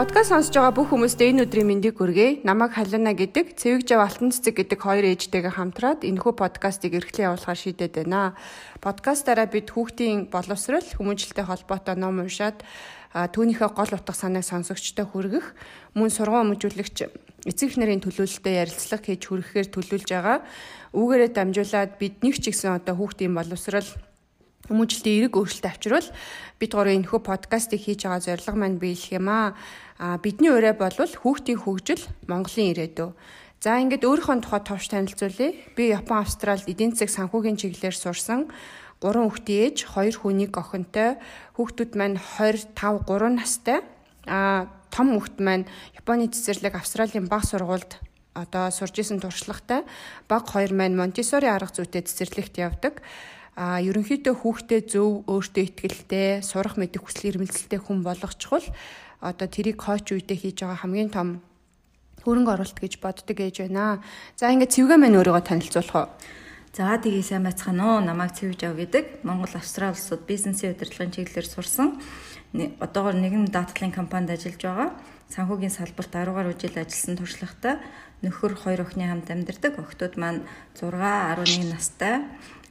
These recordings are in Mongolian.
Подкаст сонсож байгаа бүх хүмүүстээ энэ өдрийн мэндийг хүргэе. Намайг Халина гэдэг, Цэвэг Жав Алтан цэцэг гэдэг хоёр ээжтэйгээ хамтраад энэхүү подкастыг эрхлэн явуулахар шийдээд байна. Подкастаараа бид хүүхдийн боловсрал, хүмүүжлэлтэй холбоотой ном уншаад түүнийхээ гол утга санааг сонсогчтой хүргэх, мөн сургууль өмжүүлэгч эцэг эхнэрийн төлөөлөлтөд ярилцлага хийж хүргэхээр төлөвлөж байгаа. Үүгээрээ дамжуулаад бид нэг ч гэсэн одоо хүүхдийн боловсрал хүмүүжлэлтийн эрэг өөрчлөлт авчирвал бид гурав энэхүү подкастыг хийж байгаа зорилго маань биелэх юм аа. Бидний ураа бол хүүхдийн хөгжил Монголын ирээдүй. За ингээд өөрийнхөө тухай товч танилцуулъя. Би Япон Австралид эдийн засаг санхүүгийн чиглэлээр сурсан. 3 хүүхдийн ээж, 2 хүнийг охинтой. Хүүхдүүд маань 25, 3 настай. А том хүүхд маань Японы цэцэрлэг Австралийн баг сургуульд одоо сурж исэн туршлагатай. Баг хоёр маань Монтисори арга зүйтэй цэцэрлэгт явдаг а ерөнхийдөө хүүхдээ зөв өөртөө ихтгэлтэй сурах мэдэх хүсэл эрмэлзэлтэй хүн болгочхол одоо тэрийг хойч үедээ хийж байгаа хамгийн том хөрөнгө оруулалт гэж боддог ээж байна. За ингээд цэвгээ маань өөрийгөө танилцуулах уу? За тэгээ сайн байцгаана уу? Намайг Цэвж ав гэдэг. Монгол Австрали улсууд бизнесийн удирдлагын чиглэлээр сурсан. Одоогоор нэгэн даатгалын компанид ажиллаж байгаа. Санхүүгийн салбарт 10 гаруй жил ажилласан туршлагатай нөхөр хоёр охины хамт амьдардаг. Охтууд маань 6, 11 настай.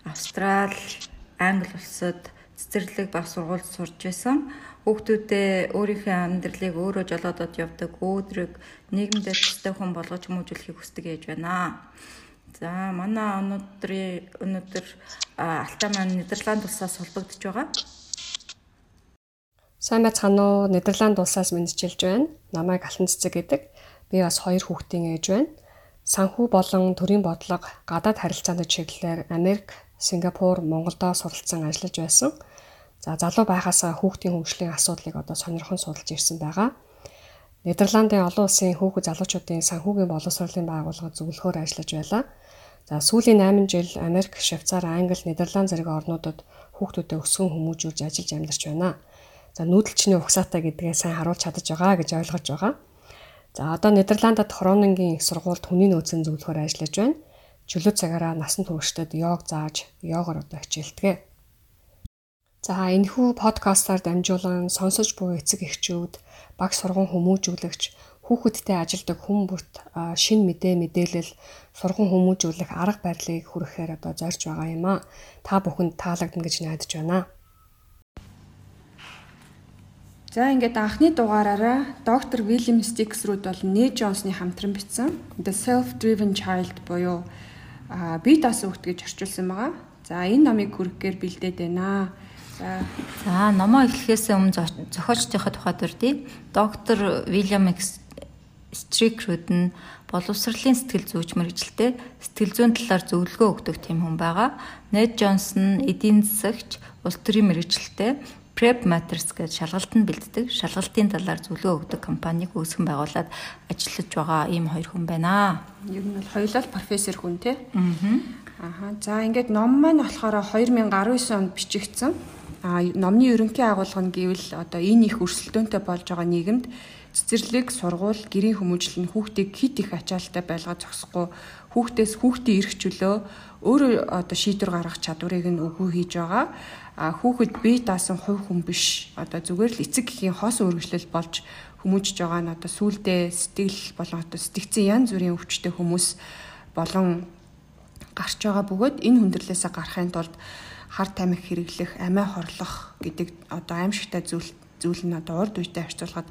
Австрал, Англи улсад цэцэрлэг баг сургуульд сурж байсан. Хүүхдүүдээ өөрийнхөө амьдралыг өөрөө жолоодод явдаг өөдрөг нийгэмдээ төстэй хүн болгож хүмүүжүүлэхийг хүсдэг ээж байна. За манай өнөөдрийн өнөөдөр алтаа маань Нидерланд улсаас холбогдож байгаа. Сайн байцгаана уу? Нидерланд улсаас мэдчилж байна. Намайг Алтан цэцэг гэдэг. Би бас хоёр хүүхдийн ээж байна. Санхүү болон төрийн бодлого, гадаад харилцааны чиглэлээр Америк, Сингапур, Монголдо суралцсан ажиллаж байсан. За залуу байхасаа хүүхдийн хөгжлийн асуудлыг одоо сонирхон судалж ирсэн байгаа. Нидерландын олон улсын хүүхэд залуучуудын санхүүгийн боловсролын байгууллагад зөвлөхөөр ажиллаж байлаа. За сүүлийн 8 жил Америк, Швейцар, Англи, Нидерланд зэрэг орнуудад хүүхдүүдэд өсгөн хүмүүжүүлж ажиллаж амьдарч байна. За нүүдэлчний угсаатай гэдгээ сайн харуулж чадаж байгаа гэж ойлгож байгаа. За одоо Нидерландад Хронингийн их сургуульд хүний нөөцийн зөвлөхөөр ажиллаж байна чөлөө цагаараа насан туршдад йог зааж йогоор одоо хичээлдэг. За энэхүү подкастаар дамжуулан сонсож буй эцэг эхчүүд, баг сургууль хүмүүжүүлэгч, хүүхэдтэй ажилдаг хүн бүрт шин мэдээ мэдээлэл сургууль хүмүүжүүлэх арга барилыг хүргэхээр одоо зорж байгаа юм а. Та бүхэнд таалагдана гэж найдаж байна. За ингээд анхны дугаараараа доктор Вильям Стиксрүүд бол Нэ Джонсны хамтран бичсэн The Self-Driven Child буюу а бие даасан хүүхд гэж орчуулсан байгаа. За энэ номыг хүргэхээр бэлдээд байна. За за номоо эхлэхээс өмнө зохиолчдынхаа тухай дурдъя. Доктор Вильям Стрикрүүд нь боловсролын сэтгэл зүйч мэрэгчлээ сэтгэл зүйн талаар зөвлөгөө өгдөг тийм хүн байгаа. Нед Джонсон эдийн засагч, улс төрийн мэрэгчлээ Prep Matters гэж шалгалтанд бэлддэг, шалгалтын талаар зөвлөгөө өгдөг компанийг үүсгэн байгуулад ажиллаж байгаа ийм хоёр хүн байна. Ер нь бол хоёулаа профессор хүн тий. Аа. Аха. За ингээд ном маань болохоор 2019 онд бичигдсэн. А номны ерөнхий агуулга нь гэвэл одоо энэ их өрсөлдөөнтэй болж байгаа нийгэмд цэцэрлэг, сургууль, гэрийн хүмүүжил нь хүүхдийг хит их ачаалттай байлгаж зогсохгүй хүүхдээс хүүхдийн эрх чөлөө өөрөө одоо шийдвэр гаргах чадварыг нь өгөө хийж байгаа а хүүхэд бие даасан хувь хүн биш. Одоо зүгээр л эцэг гэхийн хос үргэлжлэл болж хүмүүжж байгаа нь одоо сүулдэ сэтгэл болон одоо сэтгцэн янз бүрийн өвчтэй хүмүүс болон гарч байгаа бөгөөд энэ хүндрэлээсээ гарахын тулд хар тамхи хэрэглэх, амиа хорлох гэдэг одоо аимшигтай зүйл зүйл нь одоо урд үетэй харьцуулахад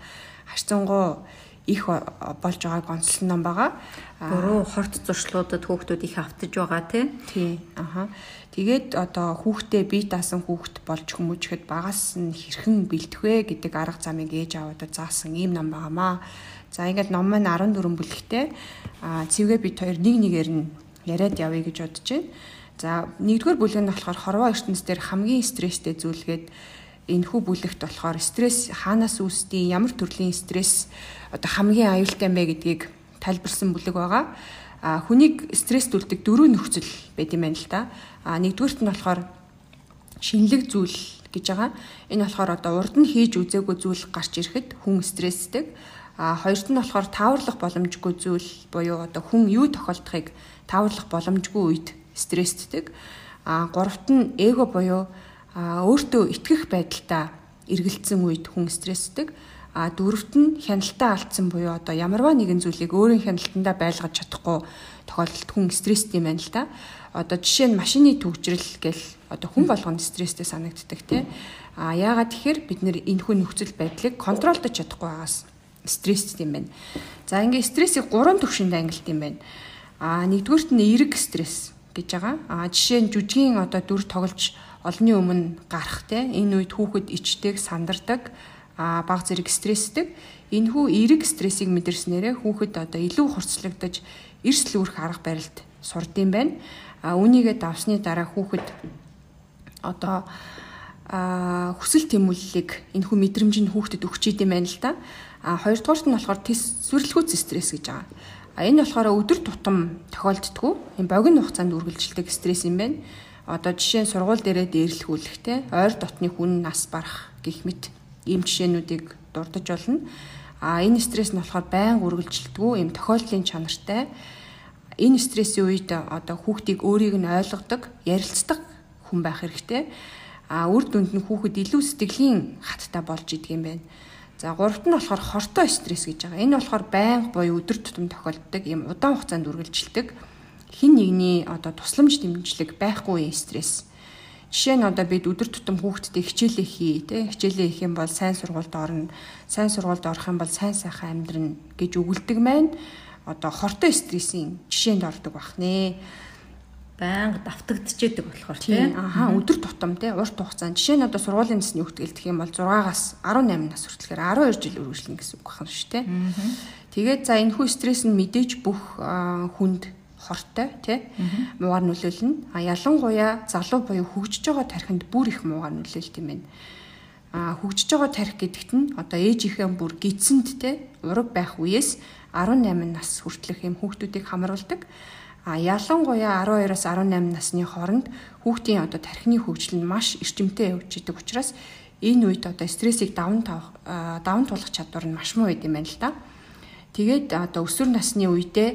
харьцангуй их болж байгааг онцлон ном байгаа. Буруу хорт зуршлуудад хүүхдүүд их автаж байгаа тий. Тий. Аха. Тэгээд одоо хүүхдээ бие даасан хүүхд болж хүмүүжихэд багаас нь хэрхэн бэлтэх вэ гэдэг арга замыг ээж аваадад заасан ийм ном байгаамаа. За ингээд ном маань 14 бүлэгтэй. Аа цэвгээ бид хоёр нэг нэгээр нь яриад явъя гэж бодож байна. За нэгдүгээр бүлэг нь болохоор хорвоо ертөнц дээр хамгийн стресстэй зүйлгээд энэхүү бүлэгт болохоор стресс хаанаас үүсдэг, ямар төрлийн стресс одоо хамгийн аюултай юм бэ гэдгийг тайлбарсан бүлэг байгаа. А хүнийг стресстүүлдэг дөрвөн нөхцөл байд юм байна л да. А нэгдүгüрт нь болохоор шинэлэг зүйл гэж байгаа. Энэ болохоор одоо урд нь хийж үзээгүй зүйл гарч ирэхэд хүн стресстэй. А хоёрт нь болохоор тааварлах боломжгүй зүйл буюу одоо хүн юу тохиолдохыг тааварлах боломжгүй үед стресстэй. А гуравт нь эго буюу өөртөө итгэх байдалтай эргэлцсэн үед хүн стрессдэг. А дөрөвт нь хяналтаа алдсан буюу одоо ямарваа нэгэн зүйлийг өөрийн хяналтандаа байлгаж чадахгүй тохиолдолд хүн стресстэй юм байна л да. Одоо жишээ нь машины төвчрэл гэл одоо хүн болгонд стресстэй санагддаг тий. А яагаад тэгэхээр бид нэр энэхүү нөхцөл байдлыг контролдож чадахгүй байгаас стресстэй юм байна. За ингээ стрессийг гурван төвшөнд ангилт юм байна. А нэгдүгürt нь эерэг стресс гэж байгаа. А жишээ нь жүжигийн одоо дүр тоглож олонний өмнө гарах те энэ үед хүүхэд ичдэг, сандардаг а баг зэрэг стрессдэг. Энэхүү эерэг стрессийг мэдэрснээрээ хүүхэд одоо илүү хурцлагдаж эрс лүүрх арга барилд сурдсан байна. А үүнийгээ давсны дараа хүүхэд одоо а хүсэл тэмүүллийг энэхүү мэдрэмж нь хүүхдэд өгч идэм байна л да. А хоёрдугаарт нь болохоор төсвөрлөхүүц стресс гэж байгаа. А энэ болохоор өдөр тутам тохиолддгүү. Энэ богино хугацаанд үргэлжилдэг стресс юм байна. Одоо жишээ нь сургууль дээрээ дээрлэхүүлэхтэй ойр дотны хүн нас барах гих мэт ийм жишээнүүдийг дурдж болно. А энэ стресс нь болохоор байн үргэлжилдэггүй ийм тохиолдлын чанартай. Энэ стрессийн үед одоо хүүхдийг өөрийг нь ойлгодог, ярилцдаг хүн байх хэрэгтэй. А үр дүнд нь хүүхэд илүү сэтгэлийн хаттай болж идэг юм байна. За гуравт нь болохоор хортой стресс гэж байгаа. Энэ болохоор байнга буюу өдөр тутам тохиолддог ийм удаан хугацаанд үргэлжилдэг хин нэгний одоо тусламж дэмжлэг байхгүй стресс. Жишээ нь одоо бид өдөр тутам хүүхдтэй хичээлээ хий, тэ хичээлээ хийх юм бол сайн сургуульд орно, сайн сургуульд орох юм бол сайн сайхан амьдрна гэж өгүүлдэг маань одоо хортой стрессийн жишээнд ордог бах нэ. Баянга давтагдчихэдэг болохоор тийм. Аха өдөр тутам тий урт хугацаанд жишээ нь одоо сургуулийн насны хүүхдгэл гэх юм бол 6-аас 18 нас хүртэлхээр 12 жил үргэлжлэнэ гэсэн үг байна шүү дээ. Тэгээд за энэ хүү стресс нь мэдээж бүх хүнд хортой тий муугар нөлөөлнө. А ялангуяа залуу буюу хөгжиж байгаа тархинд бүр их муугар нөлөөлт юм байна. А хөгжиж байгаа тархи гэдэгт нь одоо ээжийнхээ бүр гидсэнд тий ураг байх үеэс 18 нас хүртэлх юм хүүхдүүдийг хамруулдаг. А ялангуяа 12-аас 18 насны хооронд хүүхдийн одоо тархины хөгжил нь маш эрчимтэй явж идэг учраас энэ үед одоо стрессийг даван даван туулах чадвар нь маш муу байд юм байна л да. Тэгээд одоо өсвөр насны үедээ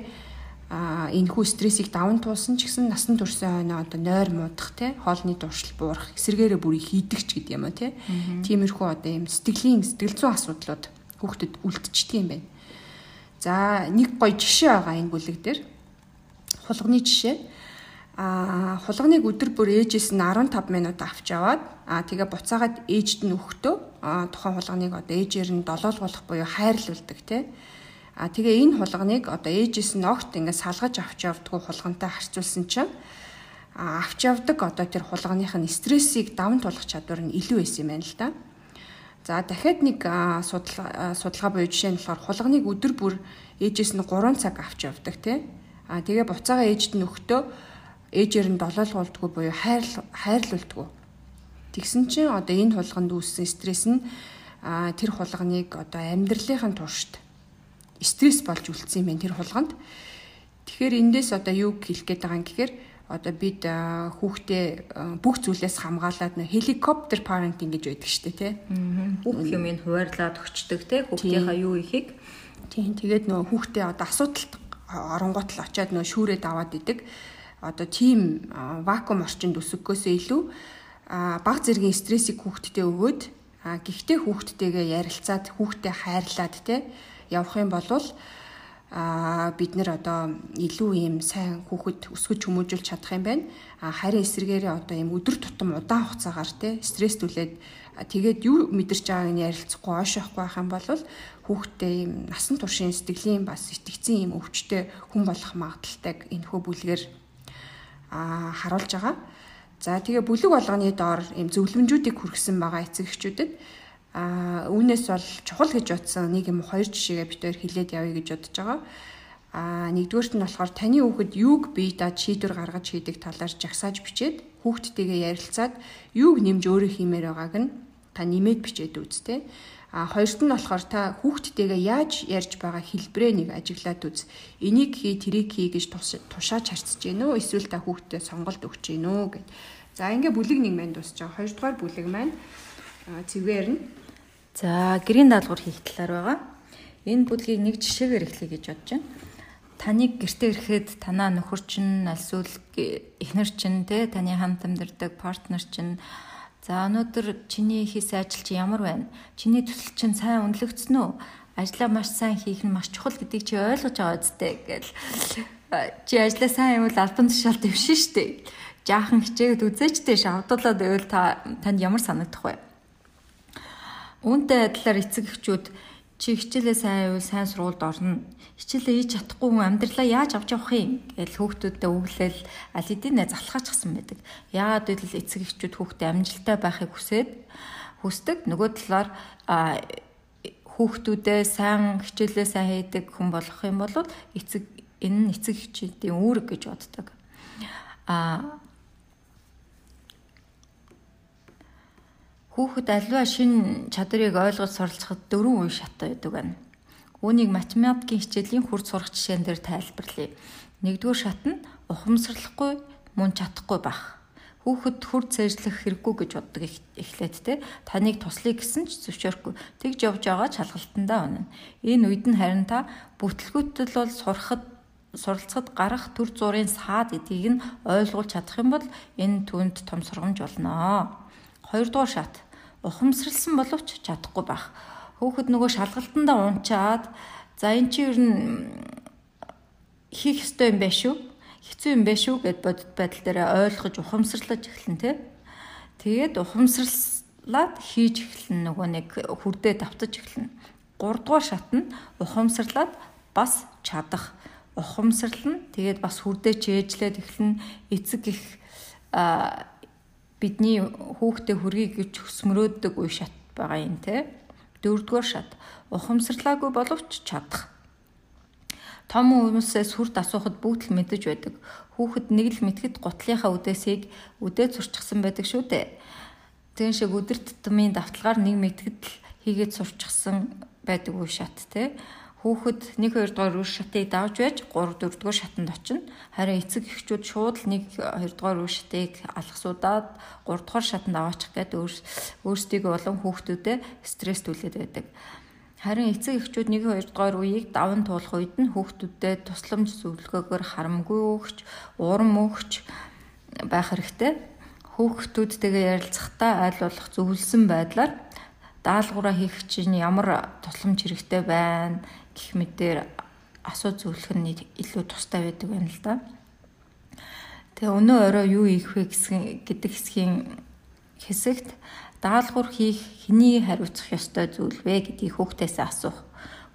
энэ хүү стрессийг даван туулсан ч гэсэн насан туршсан хойноо одоо нойр муудах те хоолны дуршил буурах эсэргээрээ бүрийг хийдэгч гэдэг юм а те тиймэрхүү одоо юм сэтгэлийн сэтгэл зүйн асуудлууд хүүхдэд үлдчихдэг юм байна. За нэг гоё жишээ байгаа энэ бүлэг дээр. Хулганы жишээ. А хулганыг өдөр бүр ээжээс нь 15 минут авч яваад а тэгээ буцаагаад ээжд нь өгөхдөө тухайн хулганыг одоо ээжээр нь долоолгуулах буюу хайрлуулдаг те А тэгээ энэ хулганыг одоо ээжээс нь огт ингээд салгаж авч явдггүй хулгантай харьцуулсан чинь авч явдаг одоо тэр хулганых нь стрессийг даван туулах чадвар нь илүү байсан юм байна л да. За дахиад нэг судалгаа судалгаа буюу жишээ нь болохоор хулганыг өдөр бүр ээжээс нь 3 цаг авч явдаг тий. А тэгээ буцаага ээжд нь өгтөө ээжээр нь долоолгуулдггүй буюу хайр хайрлуулдггүй. Тэгсэн чинь одоо энэ хулганд үүссэн стресс нь тэр хулганыг одоо амьдралынхын туршид стресс болж үлдсэн юм байна тэр хулганд. Тэгэхээр эндээс одоо юу хэлэх гээд байгаа юм гэхээр одоо бид хүүхдээ бүх зүйлээс хамгаалаад нэ хеликоптер парентинг гэж байдаг шүү дээ тий. Бүх юмыг хуваарлаад өгчдөг тий хүүхдийнхаа юу ихийг. Тийм тэгээд нөгөө хүүхдээ одоо асуудалт оронгот л очиад нөгөө шүүрээд аваад идэг. Одоо тийм вакуум орчинд өсөхгөөсөө илүү баг зэргийн стрессийг хүүхдтэд өгөөд гэхдээ хүүхдтэйгээ ярилцаад хүүхдээ хайрлаад тий явах юм бол а бид нэр одоо илүү ийм сайн хүүхэд өсгөж хүмүүжүүлж чадах юм байна. А харин эсэргээрээ одоо ийм өдөр тутам удаан хугацаагаар те стресс түлээд тэгээд юу мэдэрч байгааг нь ярилцахгүй ойшоохгүй байх юм бол хүүхдээ ийм насан туршийн сэтгэлийн бас итгэцэн ийм өвчтэй хүн болох магадaltaйг энэхүү бүлгээр а харуулж байгаа. За тэгээ бүлэг болгоны доор ийм зөвлөмжүүдийг хүргэсэн байгаа эцэг эхчүүдэд А үүнээс бол чухал гэж утсан нэг юм хоёр жишээгээ бид хоёр хэлээд явъя гэж бодож байгаа. А нэгдүгээрт нь болохоор таны хүүхэд юуг бие даад шийдвэр гаргаж хийдэг талаар жагсааж бичээд хүүхдтэйгээ ярилцаад юуг нэмж өөрөө хиймээр байгааг нь та нэмээд бичээд үзтээ. А хоёрт нь болохоор та хүүхдтэйгээ яаж ярьж байгаа хэлбэрээ нэг ажиглаад үз. Энийг хий, тэрийг хий гэж тушааж харцж гин үү? Эсвэл та хүүхдэд сонголт өгч гин үү гэд. За ингээ бүлэг нэг маань байгаа. Хоёрдугаар бүлэг маань цэвээр нь За гэрийн даалгавар хийх талаар байгаа. Энэ бүлгийг нэг жишээгээр эхлэе гэж бодож байна. Таныг гэртээ ирэхэд танаа нөхөр чинь альсвал эхнэр чинь те таны хамт амьдардаг партнер чинь За өнөөдөр чиний хийсэн ажил чи ямар байна? Чиний төсөл чинь сайн үнэлэгдсэн үү? Ажлаа маш сайн хийх нь маш чухал гэдгийг чи ойлгож байгаа үстэй гэл. Чи ажлаа сайн явуул албан тушаал дэвшин штэ. Жаахан хичээгээд үзээчтэй шавдуулаад байвал та танд ямар санагдах вэ? Үүнтэй адилаар эцэг эхчүүд чи хичээлээ сайн байвал сайн сургуульд орно. Хичээлээ хийж чадахгүй хүн амьдралаа яаж авч явах юм гэж хүүхдүүдэд өглөөл аль хэдийн залхаачсан байдаг. Яагаад гэвэл эцэг эхчүүд хүүхдэд амжилттай байхыг хүсээд хүсдэг. Нөгөө талаар хүүхдүүдээ сайн хичээлээ сайн хийдэг хүн болох юм бол эцэг энэ нь эцэг эхчүүдийн үүрэг гэж боддог. А Хүүхэд альва шин чадрыг ойлгож суралцахад дөрвөн үе шат байдаг байна. Үүнийг математикийн хичээлийн хурц сурах жишээн дээр тайлбарлая. Нэгдүгээр шат нь ухамсарлахгүй мөн чадахгүй байх. Хүүхэд хүр цэжлэх хэрэггүй гэж боддог эхлээд те таныг туслая гэсэн ч зөвшөөрөхгүй. Тэгж явж байгаа чалгалтандаа унана. Энэ үед нь харин та бүтлгүүтэл бол сурахад суралцахад гарах төр зургийн саад эдийг нь ойлгуулж чадах юм бол энэ түнд том сургамж болно. Хоёрдугаар шат ухамсарлсан боловч чадахгүй байх. Хөөхд нөгөө шалгалтандаа унчаад за эн чи ер нь хийх ёстой юм байна шүү. Хэцүү юм байна шүү гэд бодит байдал дээр ойлгож ухамсарлаж эхлэн тэ. Тэгээд ухамсарлаад хийж эхлэн нөгөө нэг хүрдээ давтаж эхлэн. 3 дугаар шат нь ухамсарлаад бас чадах ухамсарлна тэгээд бас хүрдээ чэйжлээд эхлэн эцэг их бидний хүүхдээ хүргий гэж хөсмөрөөддөг үе шат байгаа юм те. Дөрөвдүгээр шат ухамсарлаагүй боловч чадах. Том хүмүүсээс хүрт асуухад бүгд л мэдэж байдаг. Хүүхэд нэг л мэтгэд гутлынхаа үдээсийг үдээ зурчихсан байдаг шүү дээ. Тэгэн шиг өдөр тутмын давталгаар нэг мэтгэд л хийгээд сурчсан байдаг үе шат те. Хүүхэд 1 2 дугаар үе шатыг давж байж 3 4 дугаар шатанд очино. Харин эцэг эхчүүд шууд л 1 2 дугаар үе шатыг алгасуудаад 3 дугаар шатанд аваачих гээд өөрсдийгөө болон хүүхдүүдэд стресс түлээд байдаг. Харин эцэг эхчүүд 1 2 дугаар үеийг даван туулах үед нь хүүхдүүдэд тусламж зөвлөгөөгөөр харамгүй өгч, урам өгч байх хэрэгтэй. Хүүхдүүдтэйгээ ярилцахдаа айл болох зөвлөсөн байдлаар даалгавраа хийх чинь ямар тусламж хэрэгтэй байна гэх мэтээр асуу зөвлөх нь илүү тустай байдаг байна л да. Тэгээ өнөө орой юу ийх вэ гэсэн гэдэг хэсгийн хэсэгт даалгавар хийх хэний хариуцах ёстой зүйл вэ гэдгийг хүүхдээс асуух.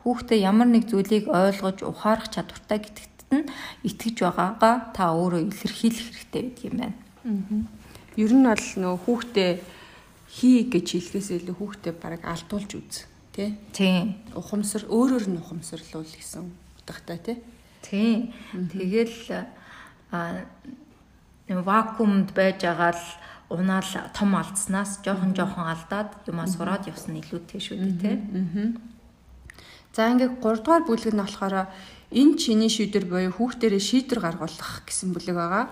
Хүүхдээ ямар нэг зүйлийг ойлгож ухаарах чадвартай гэдэгт нь итгэж байгаагаа та өөрөө илэрхийлэх хэрэгтэй байдаг юм байна. Ер нь бол нөө хүүхдээ хий гэж хэлэхээс илүү хүүхдээ бараг алдуулж үз тий. Тийм. Ухамсар өөрөөр нь ухамсарлуул гэсэн утгатай тий. Тийм. Тэгэл а вакуумд байж байгаа л унаал том алдснаас жоохон жоохон алдаад юмаа сураад явсан илүүтэй шүү дээ тий. За ингээд 3 дугаар бүлэг нь болохоор энэ чиний шийдвэр буюу хүүхдэрээ шийдвэр гаргуулах гэсэн бүлэг байгаа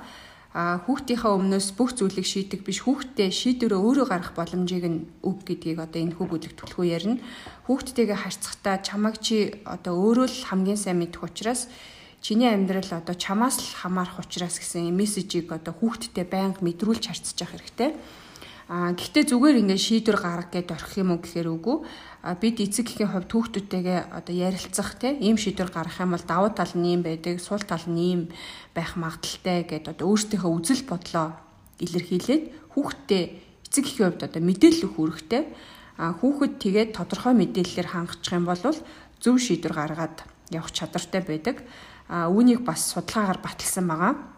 а хүүхдийнхээ өмнөөс бүх зүйлийг шийдэг биш хүүхдээ шийдвэрээ өөрөө гаргах боломжийг нь өг гэдгийг одоо энэ хүү бүлэг төлхөө ярина. Хүүхдтэйгээ харьцахдаа чамайг чи одоо өөрөө л хамгийн сайн мэдэх учраас чиний амьдрал одоо чамаас л хамаарах учраас гэсэн мессежийг одоо хүүхдтэй байнга мэдрүүлж харьцаж явах хэрэгтэй. А гэхдээ зүгээр ингээд шийдвэр гаргах гэдээ орхих юм уу гэхээр үгүй бид эцэг эхийн хувьд хүүхдүүдтэйгээ одоо ярилцах тийм ийм шийдвэр гаргах юм бол давуу тал нь ийм байдаг, сул тал нь ийм байх магадaltaй гэдээ одоо өөрсдийнхөө үзэл бодлоо илэрхийлээд хүүхдтэй эцэг эхийн хувьд одоо мэдээлэл өгөх үүрэгтэй. А хүүхэд тэгээд тодорхой мэдээллээр хангачих юм бол зөв шийдвэр гаргаад явах чадвартай байдаг. А үүнийг бас судалгаагаар баталсан байгаа.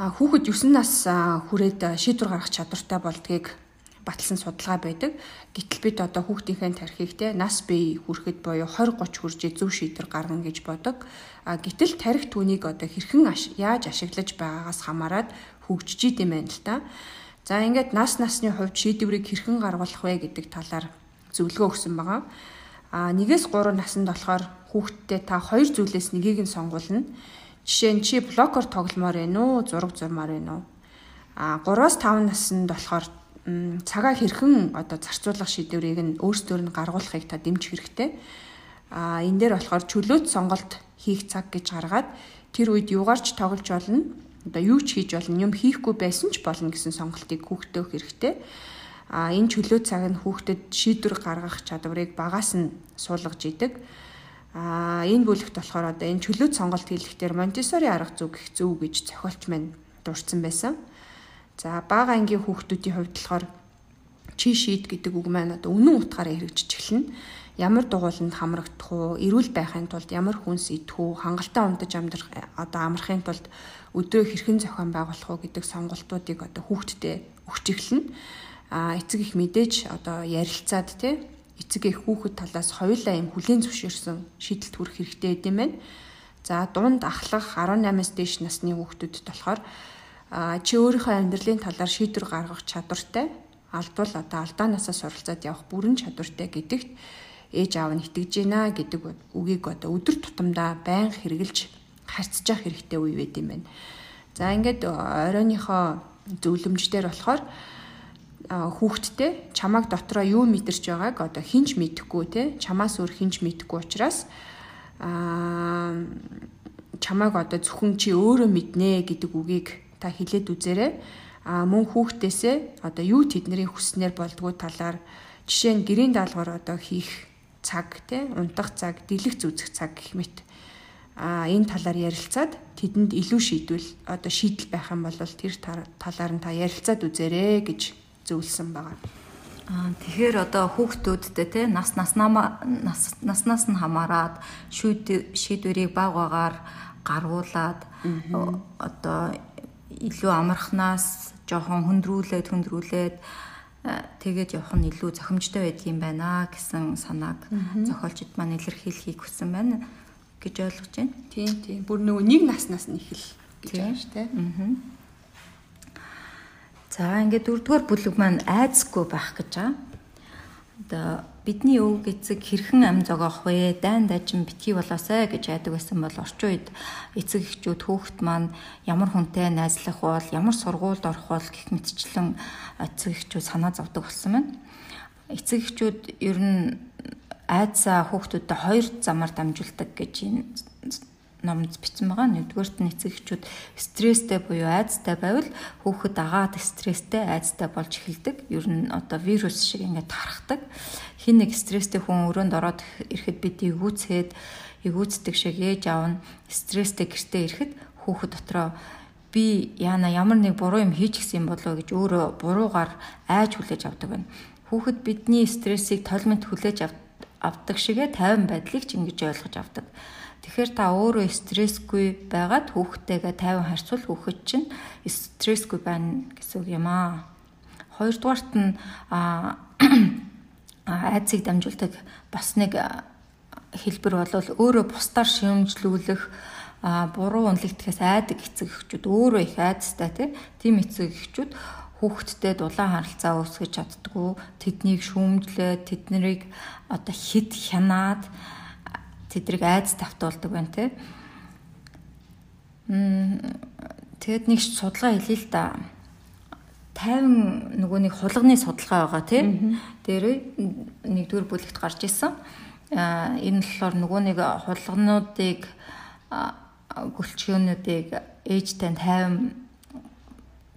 Хүүхэд 9 нас хүрээд шийдвэр гаргах чадвартай болдгийг баталсан судалгаа байдаг. Гэтэл бид одоо хүүхдийнхээ тархийг те нас бие хүрэхэд буюу 20 30 хүрж зөв шийдвэр гаргана гэж бодог. А гэтэл тарих түүнийг одоо хэрхэн яаж ашиглаж байгаагаас хамаарат хөгжиж идэм байна л та. За ингээд нас насны хувьд шийдвэрийг хэрхэн гаргуулах вэ гэдэг талаар зөвлөгөө өгсөн байгаа. А 1-ээс 3 наснд болохоор хүүхдтэй та хоёр зүйлээс нэгийг нь сонгуулна. Жишээ нь чи блокер тогломоор байна уу, зураг зурмаар байна уу? А 3-аас 5 наснд болохоор цагаа хэрхэн одоо зарцуулах шийдвэрийг нь өөрсдөр нь гаргуулахыг та дэмжих хэрэгтэй. А энэ дээр болохоор чөлөөт сонголт хийх цаг гэж гаргаад тэр үед юугаарч тоглож болно. одоо юу ч хийж болно юм хийхгүй байсан ч болно гэсэн сонголтыг хүүхдэд өгөх хэрэгтэй. А энэ чөлөө цаг нь хүүхдэд шийдвэр гаргах чадварыг багаас нь суулгаж идэг. А энэ бүлэгт болохоор одоо энэ чөлөөт сонголт хийлэхдээ Монтессори арга зүй гэх зөв гэж зохиолч маань дурдсан байсан. За бага ангийн хүүхдүүдийн хувьд болохоор чи шийд гэдэг үг маань одоо үнэн утгаараа хэрэгжиж эхэлнэ. Ямар дугууланд хамрагдах уу, эрүүл байхын тулд ямар хүнс идэх үү, хангалттай унтаж амьдрах одоо амрахын тулд өдрөө хэрхэн зохион байгуулах уу гэдэг сонголтуудыг одоо хүүхдэд өгч эхэлнэ а эцэг их мэдээж одоо ярилцаад тий эцэг их хүүхэд талаас хоёулаа юм хүлээн зөвшөөрсөн шийдэлт хүрэх хэрэгтэй гэдэм байна. За дунд ахлах 18-аас дээш насны хүүхдүүдэд болохоор чи өөрийнхөө амьдралын талаар шийдвэр гаргах чадвартай алдвал одоо алдаанаасаа суралцаад явах бүрэн чадвартай гэдэгт ээж аав нь итгэж байна гэдэг үгийг одоо өдөр тутамдаа байнга хэрэгжилж харьцаж явах хэрэгтэй үе байд юм байна. За ингээд оройныхоо зөвлөмждөр болохоор хүүхдтэй чамайг дотроо юу мэдэрч байгааг одоо хинч мэдэхгүй те чамаас өөр хинч мэдэхгүй учраас аа чамайг одоо зөвхөн чи өөрөө мэднэ гэдэг үгийг та хэлээд үзээрэй. А мөн хүүхдээсээ одоо юу тэдний хүснээр болдгоо талаар жишээ нь гэрийн даалгавар одоо хийх цаг те унтах цаг дэлгэх зүзэх цаг гэх мэт а энэ талаар ярилцаад тэдэнд илүү шийдвэл одоо шийдэл байх юм бол тэр талаар нь та ярилцаад үзээрэй гэж зөвлөсөн байгаа. Аа тэгэхээр одоо хүүхдүүдтэй те нас наснаа нас наснаас нь хамаарад шийдвэрийг баг багаар гаргуулад одоо илүү амархнаас жоохон хөндрүүлээд хөндрүүлээд тэгээд явах нь илүү зохимжтой байдаг юм байна гэсэн санааг зохиолчд маань илэрхийлэхийг хүссэн байна гэж ойлгож байна. Тийм тийм. Бүр нөгөө нэг наснаас нь ихэл гэж байна шүү дээ. Аа. За ингээд дөрөвдүгээр бүлэг маань айцгүй байх гэж байгаа. Одоо бидний өв эцэг хэрхэн ам зогоох вэ? Дайн дажин битгий болоосай гэж айдаг байсан бол орчин үед эцэг эхчүүд хүүхэд маань ямар хүнтэй найзлах бол, ямар сургуульд орох бол гэх мэтчлэн эцэг эхчүүд санаа зовдөг болсон байна. Эцэг эхчүүд ер нь айдсаа хүүхдүүдэд хоёр замаар дамжуулдаг гэж энэ номд бичсэн байгаа. Нэгдүгээрт нь эцэг эхчүүд стресстэй буюу айцтай байвал хүүхэд агаад стресстэй айцтай болж эхэлдэг. Ер нь одоо вирус шиг ингээд тархдаг. Хин нэг стресстэй хүн өрөөнд ороод ирэхэд бид эвгүүцээд эвгүүцдэг шиг ээж аав нь стресстэй гэртээ ирэхэд хүүхэд дотроо би яана ямар нэг буруу юм хийж гисэн болоо гэж өөрөө буруугаар айж хүлээж авдаг байна. Хүүхэд бидний стрессийг толмент хүлээж авдаг шигэ 50 байдлыг ч ингэж ойлгож авдаг. Тэгэхээр та өөрөө стрессгүй байгаад хүүхдтэйгээ тайван харьцуул хүүхэд чинь стрессгүй байна гэсэн үг юм аа. Хоёрдугаарт нь айцыг дамжуулдаг бас нэг хэлбэр бол өөрөө бусдаар шимжлүүлэх а буруу үнэлэгдэхээс айдаг эцэг эхчүүд өөрөө их айцтай тийм эцэг эхчүүд хүүхдтэй дулаан харилцаа үүсгэж чаддгүй тэднийг шүүмжлээ тэднийг одоо хит хянаад тэдрийг айдас тавтуулдаг байна те. Мм тэгэд нэг судалгаа хэлээ л да. 50 нөгөө нэг хулганы судалгаа байгаа тийм. Дээр нэгдүгээр бүлэгт гарч исэн. Аа энэ болохоор нөгөө нэг хулгануудыг гөлчгөөнүүдийг ээжтэй 50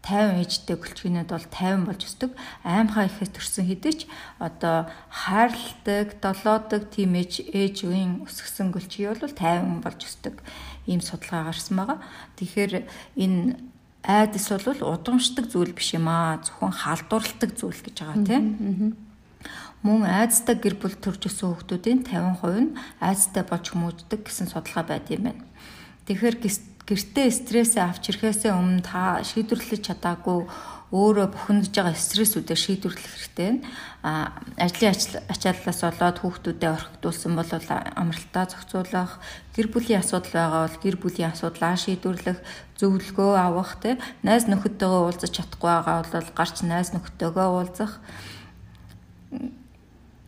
50 ээжтэй гөлчгийнүүд бол 50 болж өсдөг. Аймхаа ихэд төрсэн хэдий ч одоо хайрладаг, долоодог тийм ээж ээж үеийн өсгсөн гөлчгий бол 50 болж өсдөг. Ийм судалгаа гарсан байгаа. Тэгэхээр энэ айдас бол удамшдаг зүйл биш юм аа. Зөвхөн халдварладаг зүйл гэж байгаа тийм. Мөн айдастай гэр бүл төрж өссөн хүүхдүүдийн 50% нь айдастай болж хүмүүждэг гэсэн судалгаа байд юм байна. Тэгэхээр гэртээ стрессээ авч ирэхээс өмнө та шийдвэрлэж чадаагүй өөрөө бухимдж байгаа стрессүүдээр шийдвэрлэх хэрэгтэй байна. А ажлын ачааллаас болоод хүүхдүүдэд орхигдуулсан бол амралтаа зохицуулах, гэр бүлийн асуудал байгаа бол гэр бүлийн асуудлаа шийдвэрлэх, зөвлөгөө авах, тэ найз нөхөдтэйгээ уулзах чадахгүй байгаа бол гарч найз нөхөдтэйгээ уулзах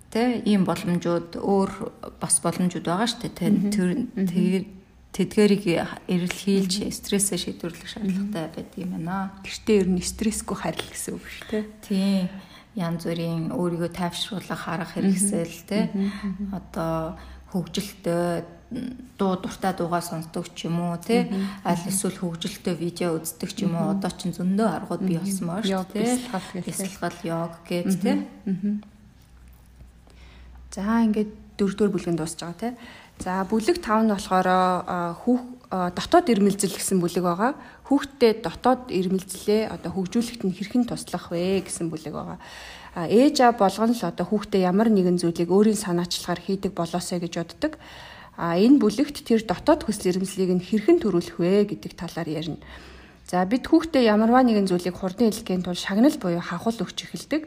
тэ ийм боломжууд өөр бас боломжууд байгаа шүү дээ. Тэр тэдгэрийг эрэлхийлж стрессээ шийдвэрлэх шаардлагатай байдаг юм байна. Гэртээ ер нь стрессгүй харил гэсэн үг шүү дээ. Тийм янз бүрийн өөрийгөө тайвшруулах арга хэрэгсэл те одоо хөгжилтэй дуу дуртай дуугаа сонсдог ч юм уу тий. Аль эсвэл хөгжилтэй видео үздэг ч юм уу одоо ч зөндөө аргууд бий болсон маа шүү тий. бясалгал йог гэд тий. за ингээд дөрөвдүгээр бүлгэнд дуусж байгаа тий за бүлэг 5 нь болохоор хүүх дотоод ирмэлзэл гэсэн бүлэг байгаа хүүхдэд дотоод ирмэлзлээ одоо хөгжүүлэхэд нь хэрхэн туслах вэ гэсэн бүлэг байгаа ээж аа болгоно л одоо хүүхдээ ямар нэгэн зүйлийг өөрийн санаачлагаар хийдэг болоосэй гэж боддог. А энэ бүлэгт тэр дотоод хүсэл эрмэлзлийг нь хэрхэн төрүүлэх вэ гэдэг талаар ярина. За бид хүүхдээ ямарваа нэгэн зүйлийг хурдан хэлэхийн тулд шагнал буюу хахуул өгч эхэлдэг.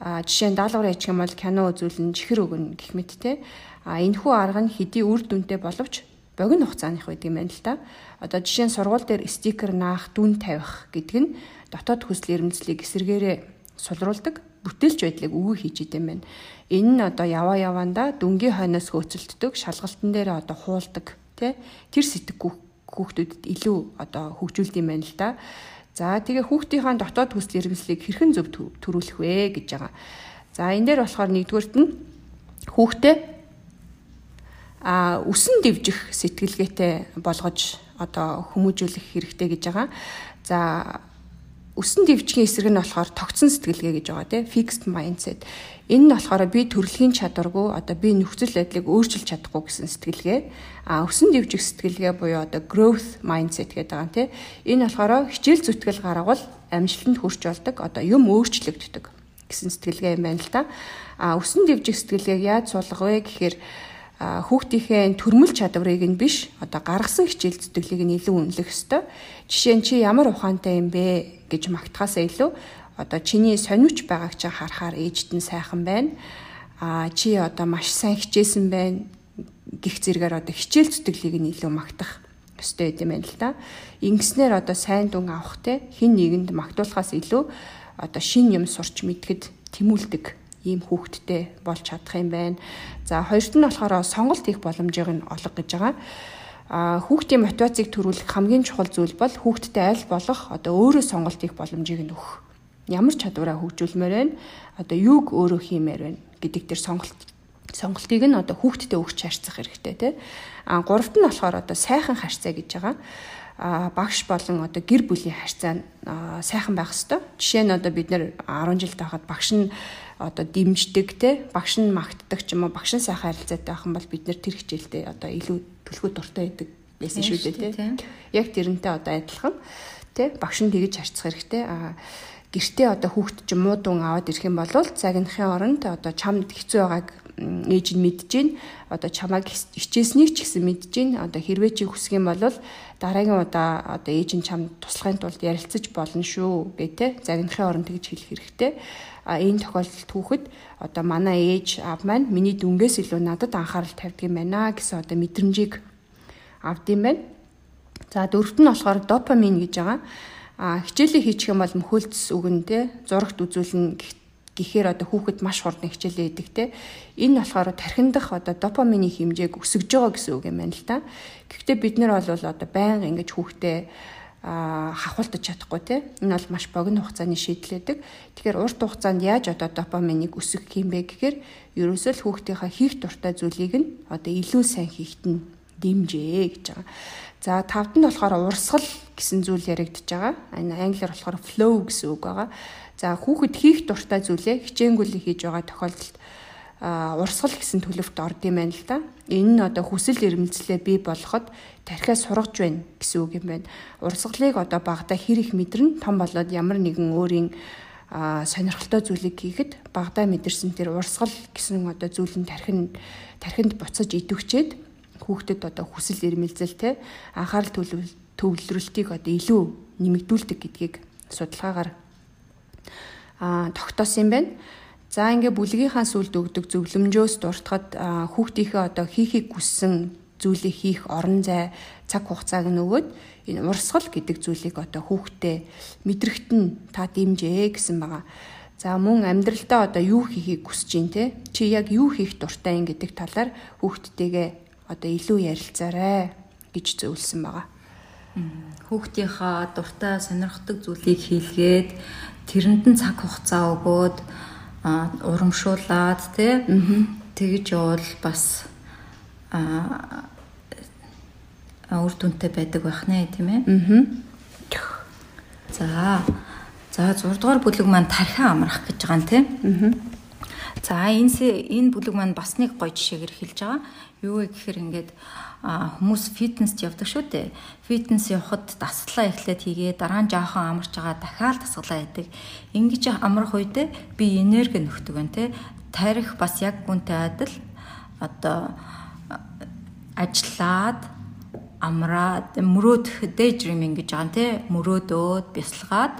А жишээ нь даалгавар ячих юм бол кино үзүүлэн чихэр өгнө гэх мэт те. А энэхүү арга нь хэдий үр дүнтэй боловч богино хугацааных байдаг юм байна л та. Одоо жишээ нь сургууль дээр стикер наах, дүн тавих гэдэг нь дотоод хүсэл эрмэлзлийг эсэргээрээ сулруулдаг бүтээлч байдлыг өвөө хийж идэм байна. Энэ нь одоо яваа яваанда дүнгийн хойноос хөөцөлддөг, шалгалтын дээр одоо хуулдаг тий тэр сэтг хүүхдүүдэд илүү одоо хөгжүүлд юм байна л да. За тэгээ хүүхдийнхаа дотоод хүсэл эрмэлзлийг хэрхэн зөв төрүүлэх вэ гэж байгаа. За энэ дээр болохоор нэгдүгüрт нь хүүхдээ а үсэн дэвжих сэтгэлгээтэй болгож одоо хүмүүжүүлэх хэрэгтэй гэж байгаа. За өсөн дэвжгийн эсрэг нь болохоор тогтсон сэтгэлгээ гэж байгаа тийм fixed mindset. Энэ нь болохоор би төрөлхийн чадваргүй одоо би нөхцөл байдлыг өөрчилж чадахгүй гэсэн сэтгэлгээ. А өсөн дэвжих сэтгэлгээ буюу одоо growth mindset гэдэг байгаа тийм. Энэ болохоор хичээл зүтгэл гаргавал амжилтанд хүрч болдог одоо юм өөрчлөгддөг гэсэн сэтгэлгээ юм байна л да. А өсөн дэвжих сэтгэлгээг яаж суулгах вэ гэхээр хүүхдийнхээ төрмөл чадварыг нь биш одоо гаргасан хичээл зүтгэлийг нь илүү үнэлэх ёстой. Жишээ нь чи ямар ухаантай юм бэ гэж магтахаас илүү одоо чиний сониуч байгааг чи харахаар ээжд нь сайхан байна. А чи одоо маш сайн хичээсэн байна гих зэрэгээр одоо хичээл зүтгэлийг нь илүү магтах ёстой гэдэг юм байна л да. Ингэснээр одоо сайн дүн авах те хин нэгэнд магтуулахаас илүү одоо шин юм сурч мэдгэд тэмүүлдэг ийм хүүхдтэй болж чадах юм байна. За хоёрт нь болохоор сонголт хийх боломжийг нь олго гэж байгаа. А хүүхдийн мотивацийг төрүүлэх хамгийн чухал зүйл бол хүүхдтэй аль болох одоо өөрөө сонголт хийх боломжийг нь өгөх. Ямар чадвараа хөгжүүлмээр байна? Одоо юуг өөрөө хиймээр байна гэдэг дээр сонголт сонголтыг нь одоо хүүхдтэй өгч харьцах хэрэгтэй тий. А гуравт нь болохоор одоо сайхан харьцаа гэж байгаа багш болон одоо гэр бүлийн харьцаа нь сайхан байх хэвээр. Жишээ нь одоо бид нэр 10 жил тахад багш нь одоо дэмждэг те багш нь магтдаг ч юм уу багш нь сайхан харилцаатай байх юм бол бид нэр тэр хичээлдээ одоо илүү төлхөө дуртай байдаг байсан шүү дээ те. Яг тэрнтэй одоо адилхан те багш нь тэгж харьцах хэрэгтэй. А гэртээ одоо хүүхд ч муу дүн аваад ирэх юм бол цагийнхын оронд одоо чамд хэцүү байгааг ээж нь мэдж гин одоо чамайг хичээснийг ч гэсэн мэдж гин одоо хэрвээ чи хүсэх юм бол дараагийн удаа одоо ээж нь чамд туслахын тулд ярилцаж болно шүү гэдэг загнахын оронд тэгж хэлэх хэрэгтэй а энэ тохиолдолд хүүхэд одоо манай ээж аав маань миний дүнгээс илүү надад анхаарал тавьдаг юм байна гэсэн одоо мэдрэмжийг авдсан байна. За дөрөвт нь болохоор допамин гэж байгаа. А хичээлээ хийчих юм бол мөхөлдс үгэн те зурагт үзүүлнэ гэхээр одоо хүүхэд маш хурдан хичээлээ хийдэг те. Энэ болохоор тархиндах одоо допамины хэмжээг өсгөж байгаа гэсэн үг юм байна л та. Гэхдээ бид нар бол одоо байнга ингэж хүүхдээ а хахуулдаж чадахгүй те энэ бол маш богино хугацааны шийдэл байдаг. Тэгэхээр урт хугацаанд яаж одоо допаминыг өсгөх юм бэ гэхээр ерөөсөө л хүүхдийнхаа хийх дуртай зүйлийг нь одоо илүү сайн хийхэд нь дэмжээ гэж байгаа. За тавд нь болохоор урсгал гэсэн зүйл яригдж байгаа. Энэ англиар болохоор flow гэсэн үг байгаа. За хүүхэд хийх дуртай зүйлээ хичээнгүйлээ хийж байгаа тохиолдолд урсгал гэсэн төлөвт орд юм байна л да. Энэ нь одоо хүсэл эрмэлзлээ бий болгоход тархиа сургаж байна гэсэн үг юм байна. Урсгалыг одоо багада хэр их мэдэрнэ том болоод ямар нэгэн өөрийн сонирхолтой зүйлийг хийхэд багада мэдэрсэн тэр урсгал гэсэн одоо зүйл нь тархинд тархинд буцаж идэвчээд хүүхдэд одоо хүсэл эрмэлзэл те анхаарал төвлөрөлтийг одоо илүү нэмэгдүүлдэг гэдгийг судалгаагаар тогтоосон юм байна. За ингээ бүлгийнхаа сүлд өгдөг зөвлөмжөөс дуртахад хүүхдийнхээ одоо хийхийг хүссэн зүйлийг хийх орон зай цаг хугацааг нь өгөөд энэ урсгал гэдэг зүйлийг одоо хүүхдээ мэдрэгт нь та дэмжээ гэсэн байгаа. За мөн амьдралдаа одоо юу хийхийг хүсэж чинь те чи яг юу хийх дуртай юм гэдэг талаар хүүхдтэйгээ одоо илүү ярилцаарай гэж зөвлөсөн байгаа. Хүүхдийнхаа дуртай сонирхдаг зүйлийг хийлгээд тэрэнд нь цаг хугацаа өгөөд 啊 урамшуулад тий тэгж явал бас аа үр дүнтэй байдаг байх нэ тийм ээ. Аа. За. За 6 дугаар бүлэг маань тархиа амрах гэж байгаа юм тийм. Аа. За энэ энэ бүлэг маань бас нэг гоё жишээгээр хэлж байгаа. Юу вэ гэхээр ингээд хүмүүс фитнест явдаг шүү дээ. Фитнес явхад дасгалаа эхлээд хийгээ дараа нь жоохон амарч байгаа дахиад дасгалаа хийдэг. Ингэж амрах үедээ би энерги нөхдөг байна те. Тарих бас яг гүнтэй адил одоо ажиллаад амраад мөрөөдөх daydreaming гэж байгаа те. Мөрөөдөөд бясалгаад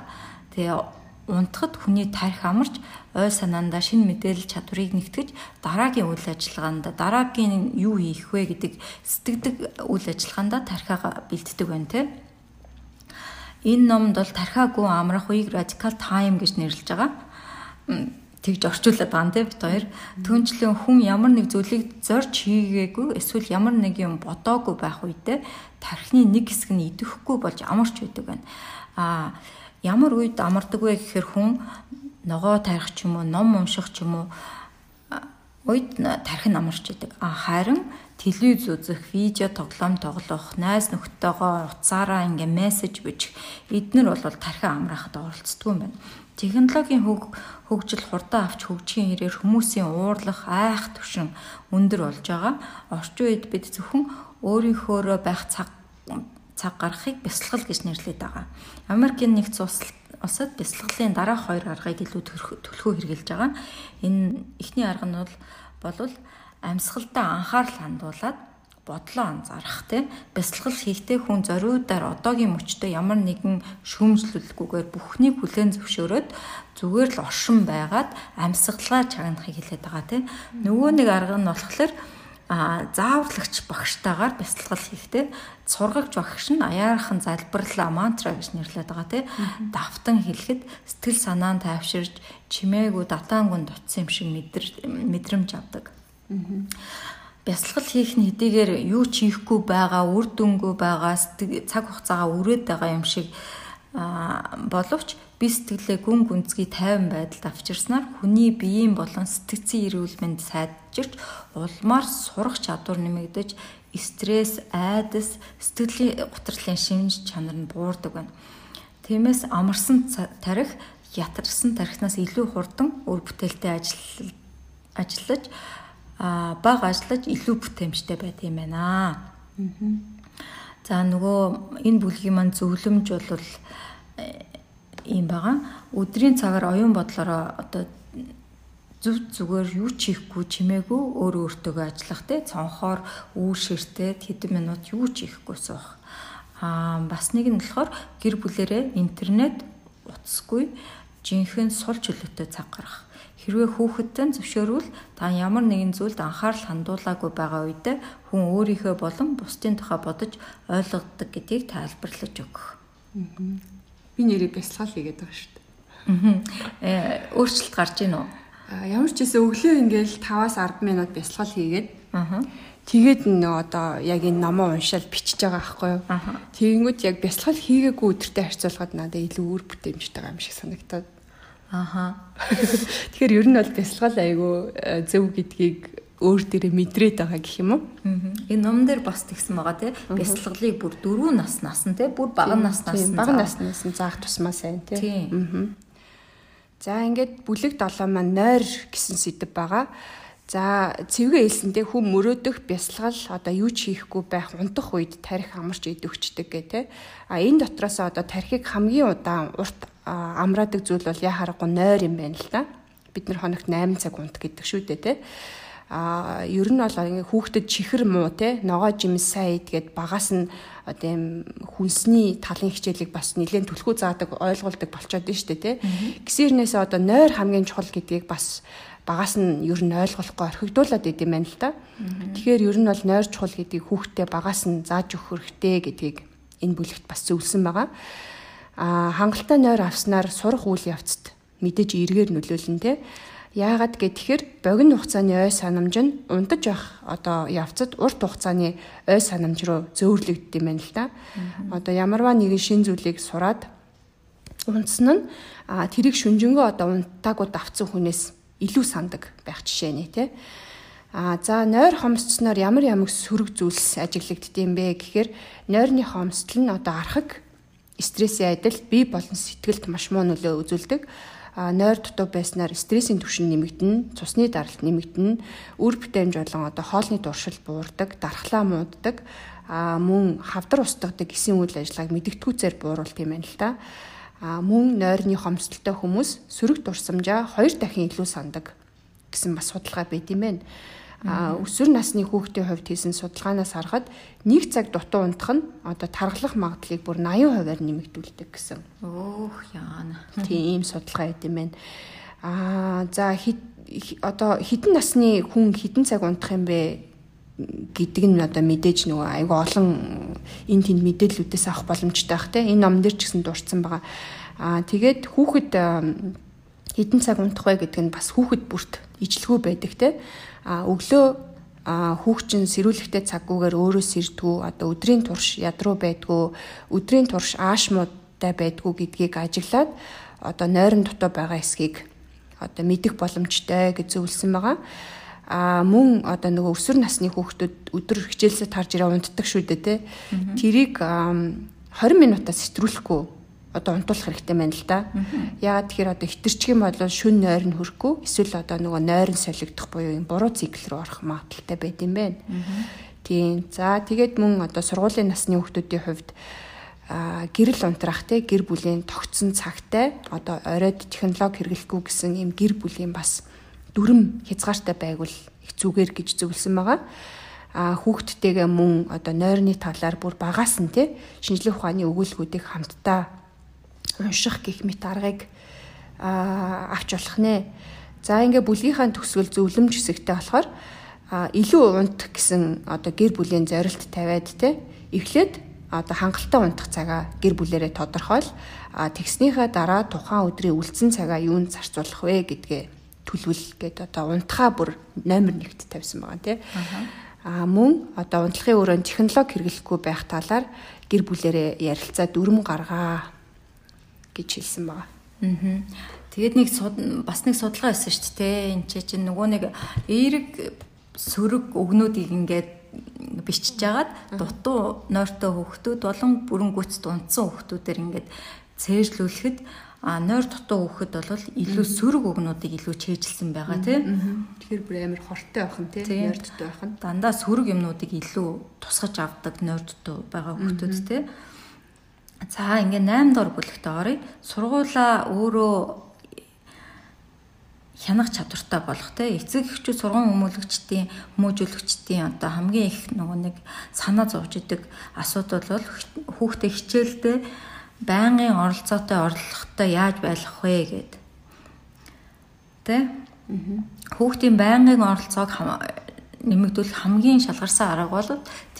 тэгээ унтахад хүний тарих амарч ой санаандаа шинэ мэдээлэл чадварыг нэгтгэж дараагийн үйл ажиллагаанд дараагийн юу хийх вэ гэдэг сэтгэдэг үйл ажиллагаанд тархигаа бэлддэг байна те. Энэ номд бол тархиагүй амрах үеийг radical time гэж нэрлэж байгаа. Тэгж орчуулад байгаа те бит хоёр. Түүнчлэн хүн ямар нэг зүйлийг зорж хийгээгүй эсвэл ямар нэг юм бодоогүй байх үедээ тархины нэг хэсэг нь идэхгүй болж амарч байдаг байна. Аа ямар үед амардаг вэ гэхээр хүн ногоо тарих ч юм уу, ном унших ч юм уу үед тарих нь амарч идэг. А харин телевиз үзэх, видео тоглоом тоглох, найз нөхдөйгөө утсаараа ингээ мессеж бичих эднэр бол тархиа амраахад оролцдог юм байна. Технологийн хөг хөгжил хурдан авч хөгжихийн хэрээр хүмүүсийн уурлах, айх түвшин өндөр болж байгаа. Орчин үед бид зөвхөн өөрийнхөөрөө байх цаг цаг гаргахыг бясалгал гэж нэрлэдэг байгаа. Америкийн нэгдсэн улсад бясалгалын дараах хоёр аргыг илүү төлхөө хэрэгжилж байгаа. Энэ эхний арга нь бол болвол амьсгалдаа анхаарал хандуулад бодлоо анзаарах тийм бясалгал хийхдээ хүн зориудаар одоогийн мөчтөө ямар нэгэн шүүмжлүүлгүйгээр бүхнийг хүлээн зөвшөөрөөд зүгээр л оршин байгаад амьсгалаа чагнахыг хэлээд байгаа тийм нөгөө нэг арга нь болохоор зааварлагч багштайгаар бясалгал хийхдээ сургагч багш нь аяархан залбирлаа мантра гэж нэрлэдэг байгаа тий. Давтан хэлэхэд сэтгэл санаа нь тайвширж чимээгүй датаангунд утсан юм шиг мэдрэмж авдаг. Бясалгал хийх нь хэдийгээр юу ч хийхгүй байгаа, үр дүнгүй байгаа, цаг хугацаагаа өрөөд байгаа юм шиг боловч би сэтгэлээ гүн гүнзгий тайван байдалд авчирснаар хүний биеийн болон сэтгцийн эрүүл мэнд сайжирч улмаар сурах чадвар нэмэгдэж стресс, айдас, сэтгэлийн гутралын шинж чанар нь буурдаг байна. Тиймээс амарсан тарих ятарсан тарихнаас илүү хурдан үр бүтээлтэй ажил ажиллаж баг ажиллаж илүү бүтээмжтэй байт юм байна. За нөгөө энэ бүлгийн маань зөвлөмж бол юм байгаа. Өдрийн цагаар оюун бодлороо одоо зүв зүгээр юу ч хийхгүй чимээгүй өөр өөртөөгөө ажиллах те цонхоор үүр ширтээ хэдэн минут юу ч хийхгүй суух. Аа бас нэг нь болохоор гэр бүлэрээ интернет утасгүй жинхэнэ сул чөлөөтэй цаг гаргах. Хэрвээ хүүхэдтэй зөвшөөрвөл та ямар нэгэн зүйлд анхаарал хандуулаагүй байгаа үед хүн өөрийнхөө болон бусдын тухай бодож ойлгодог гэдгийг тайлбарлаж өгөх. Би нэрээ бясалгал хийгээд байгаа шүү дээ. Аа. Э өөрчлөлт гарч ийн үү? Ямар ч гэсэн өглөө ингээл 5-аас 10 минут бясалгал хийгээд Аа. Тэгээд нөө одоо яг энэ номоо уншаад бичиж байгаа байхгүй юу? Тэгэнгүүт яг бясалгал хийгээгүй өдөртэй харьцуулахад надад илүү үр бүтээмжтэй байгаа юм шиг санагтаад. Аха. Тэгэхээр ер нь бол бясалгал айгүй э, зөв гэдгийг өөр дээрээ мэдрээд байгаа гэх юм уу? Энэ ном дээр бас тэгсэн байгаа тий. Бясалгалыг бүр дөрвөн нас насан тий. Бүр бага наснаас нь бага наснаас нь заах тусмаа сайн тий. За ингээд бүлэг 7 маань нойр гэсэн сэдв байгаа. За цэвгээ хэлсэндээ хүн мөрөөдөх бясалгал одоо юу ч хийхгүй байх унтах үед тарих амарч идэвчдэг гэ тэ. А энэ дотроос одоо тарихыг хамгийн удаан урт амраадаг зүйл бол яа харахгүй нойр юм байна л та. Бид нар хоногт 8 цаг унт гэдэг шүү дээ тэ а ер нь бол ингээ хүүхдэд чихэр муу те? Ногоо жимс сайн идгээд багаас нь одоо юм хүнсний талын хичээлийг бас нэлээд түлхүү заадаг ойлгуулдаг болчоод нь штэ те? Гисэрнээс одоо нойр хамгийн чухал гэдгийг бас багаас нь ер нь ойлгохгүй орхигдуулаад идэм байна л та. Тэгэхээр ер нь бол нойр чухал гэдгийг хүүхдэд багаас нь зааж өгөх хэрэгтэй гэдгийг энэ бүлэгт бас зөвлөсөн байгаа. А хангалттай нойр авснаар сурах үйл явцад мэдээж эргээр нөлөөлнө те Яагаад гэхээр богино хугацааны ой санамж нь унтаж явах одоо явцад урт хугацааны ой санамж руу зөөвөрлөгддөг юм байна л да. Одоо ямарваа нэгэн шин зүйлийг сураад унтсан нь тэрийг шүнжэнгөө одоо унтаагүй давцсан хүнээс илүү сандаг байх жишээ нэ тий. А за нойр хомсцсноор ямар ямар сөрөг зүйлс ажиглагддсан бэ гэхээр нойрны хомсдол нь одоо архаг стрессийн адил бие болон сэтгэлд маш муу нөлөө үзүүлдэг. Нойр дутуу байснаар стрессийн түвшин нэмэгдэнэ, цусны даралт нэмэгдэнэ, үр бүтээмж болон одоо хоолны дуршил буурдаг, дархлаа мууддаг, мөн хавдар устгадаг гэсэн үйл ажиллагааг мэдгэдэггүйцээр бууруулт юм байна л да. Мөн нойрны хомсдолтой хүмүүс сөрөг дурсамжаа хоёр дахин илүү сандаг гэсэн бас судалгаа байд юм байна. А өсвөр насны хүүхдийн хувьд хийсэн судалгаанаас харахад нэг цаг дутуу унтах нь одоо тархлах магадлалыг бүр 80%-аар нэмэгдүүлдэг гэсэн. Өөх яана. Тийм судалгаа байд юм байна. Аа за одоо хідэн насны хүн хідэн цаг унтах юм бэ гэдэг нь одоо мэдээж нөгөө айгүй олон энэ тэнд мэдээллүүдээс авах боломжтой бах те энэ ном дээр ч гэсэн дурдсан байгаа. Аа тэгээд хүүхэд хідэн цаг унтах вэ гэдэг нь бас хүүхэд бүрт ижлэггүй байдаг те өглөө хүүхчин сэрүүлэгтэй цаггүйгээр өөрөө сэрдгүү одоо өдрийн турш ядруу байдгүй өдрийн турш аашмуудтай байдгүй гэдгийг ажиглаад одоо нойрон дотоо байгаа эсхийг одоо мэдэх боломжтой гэж зөвлөсөн байгаа. А мөн одоо нөгөө өсвөр насны хүүхдүүд өдөр хичээлсэд харж ирээ унтдаг шүү дээ те. Тэрийг 20 минутаас сэтрүүлэхгүй одоо унтуулах хэрэгтэй байна л да. Яагаад тэгэхээр одоо хитэрчих юм бол шүн нойр нь хөрөхгүй эсвэл одоо нөгөө нойр нь солигдох буюу юм буруу цикл рүү орох магадaltaй байд юм байна. Тийм. За тэгээд мөн одоо сургуулийн насны хүүхдүүдийн хувьд гэрэл унтраах те гэр бүлийн тогтсон цагтай одоо оройд технологи хэрэглэхгүй гэсэн юм гэр бүлийн бас дүрм хязгаартай байгуул их зүгээр гэж зөвлөсөн байгаа. А хүүхдтэйгээ мөн одоо нойрны талаар бүр багаас нь те шинжлэх ухааны өгүүлбэрүүдийг хамтдаа унших гих мэт аргыг авч болох нэ. За ингээ бүлгийнхаа төсвөл зөвлөмж хэсэгтэй болохоор илүү унт гэсэн одоо гэр бүлийн зорилт тавиад те эхлээд одоо хангалттай унтах цагаа гэр бүлэрээ тодорхойл тэгснийхаа дараа тухайн өдрийн үлдсэн цагаа юунд зарцуулах вэ гэдгээ төлөвл гээд одоо унтахаа бүр номер 1-т тавьсан байгаа тий. Аа мөн одоо унтлахын өрөөнд технологи хэрэглэхгүй байх талаар гэр бүлэрээ ярилцаа дүрм гаргаа гэж хэлсэн байгаа. Аа. Тэгээд нэг бас нэг судалгаа байсан шүү дээ. Энд чинь нөгөө нэг эерэг сөрөг өгнүүдийг ингээд бичиж жагаад дутуу нойртой хүүхдүүд болон бүрэн гүцэд унтсан хүүхдүүдээр ингээд цээжлүүлэхэд а нойр дутуу хүүхэд бол илүү сөрөг өгнүүдийг илүү чэйжилсэн байгаа тийм. Тэгэхээр бүр амар хортой байх нь тийм нойр дутуу байх нь. Дандаа сөрөг юмнуудыг илүү тусгаж авдаг нойр дутуу байгаа хүүхдүүд тийм. За ингээ 8 дор бүлэгтээ оръё. Сургуулаа өөрөө хянах чадвартай болох те эцэг эхчүүд сургууль хүмүүлэгчдийн хүмүүжүүлэгчдийн одоо хамгийн их нөгөө нэг санаа зовж идэг асуудал бол хүүхдээ хичээлдээ байнгын оролцоотой орлохтой яаж байх вэ гэд. Тэ? Хүүхдийн байнгын оролцоог нэмэгдүүлэх хамгийн шалгарсан арга бол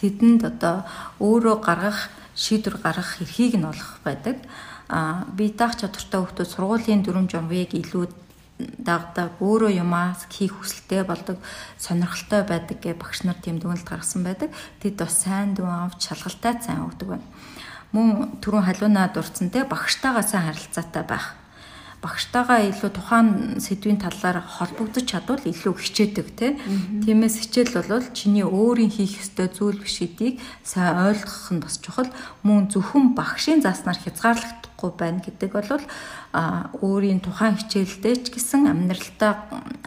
тэдэнд одоо өөрөө гаргах шийдвэр гаргах эрхийг нь олох байдаг. А би даах чадвартай хүмүүс сургуулийн дүрм жамвыг илүү дагдаг өөрөө юмаа хийх хүсэлтэй болдог сонирхолтой байдаг гэ багш нар тийм дүгнэлт гаргасан байдаг. Тэд бас сайн дүн авч шалгалтай сайн өгдөг байна. Мөн түрүүн халуунаа дурдсан те багштайгаа сайн харилцаатай байх багштайгаа илүү тухайн сэдвийн талаар холбогдож чадвал илүү хичээдэг тий. Тиймээс хичээл бол чиний өөрийн хийх ёстой зүйл биш гэдгийг сайн ойлгох нь бас чухал. Мөн зөвхөн багшийн зааснаар хязгаарлагдахгүй байна гэдэг бол өөрийн тухайн хичээлдээ ч гэсэн амьдралтаа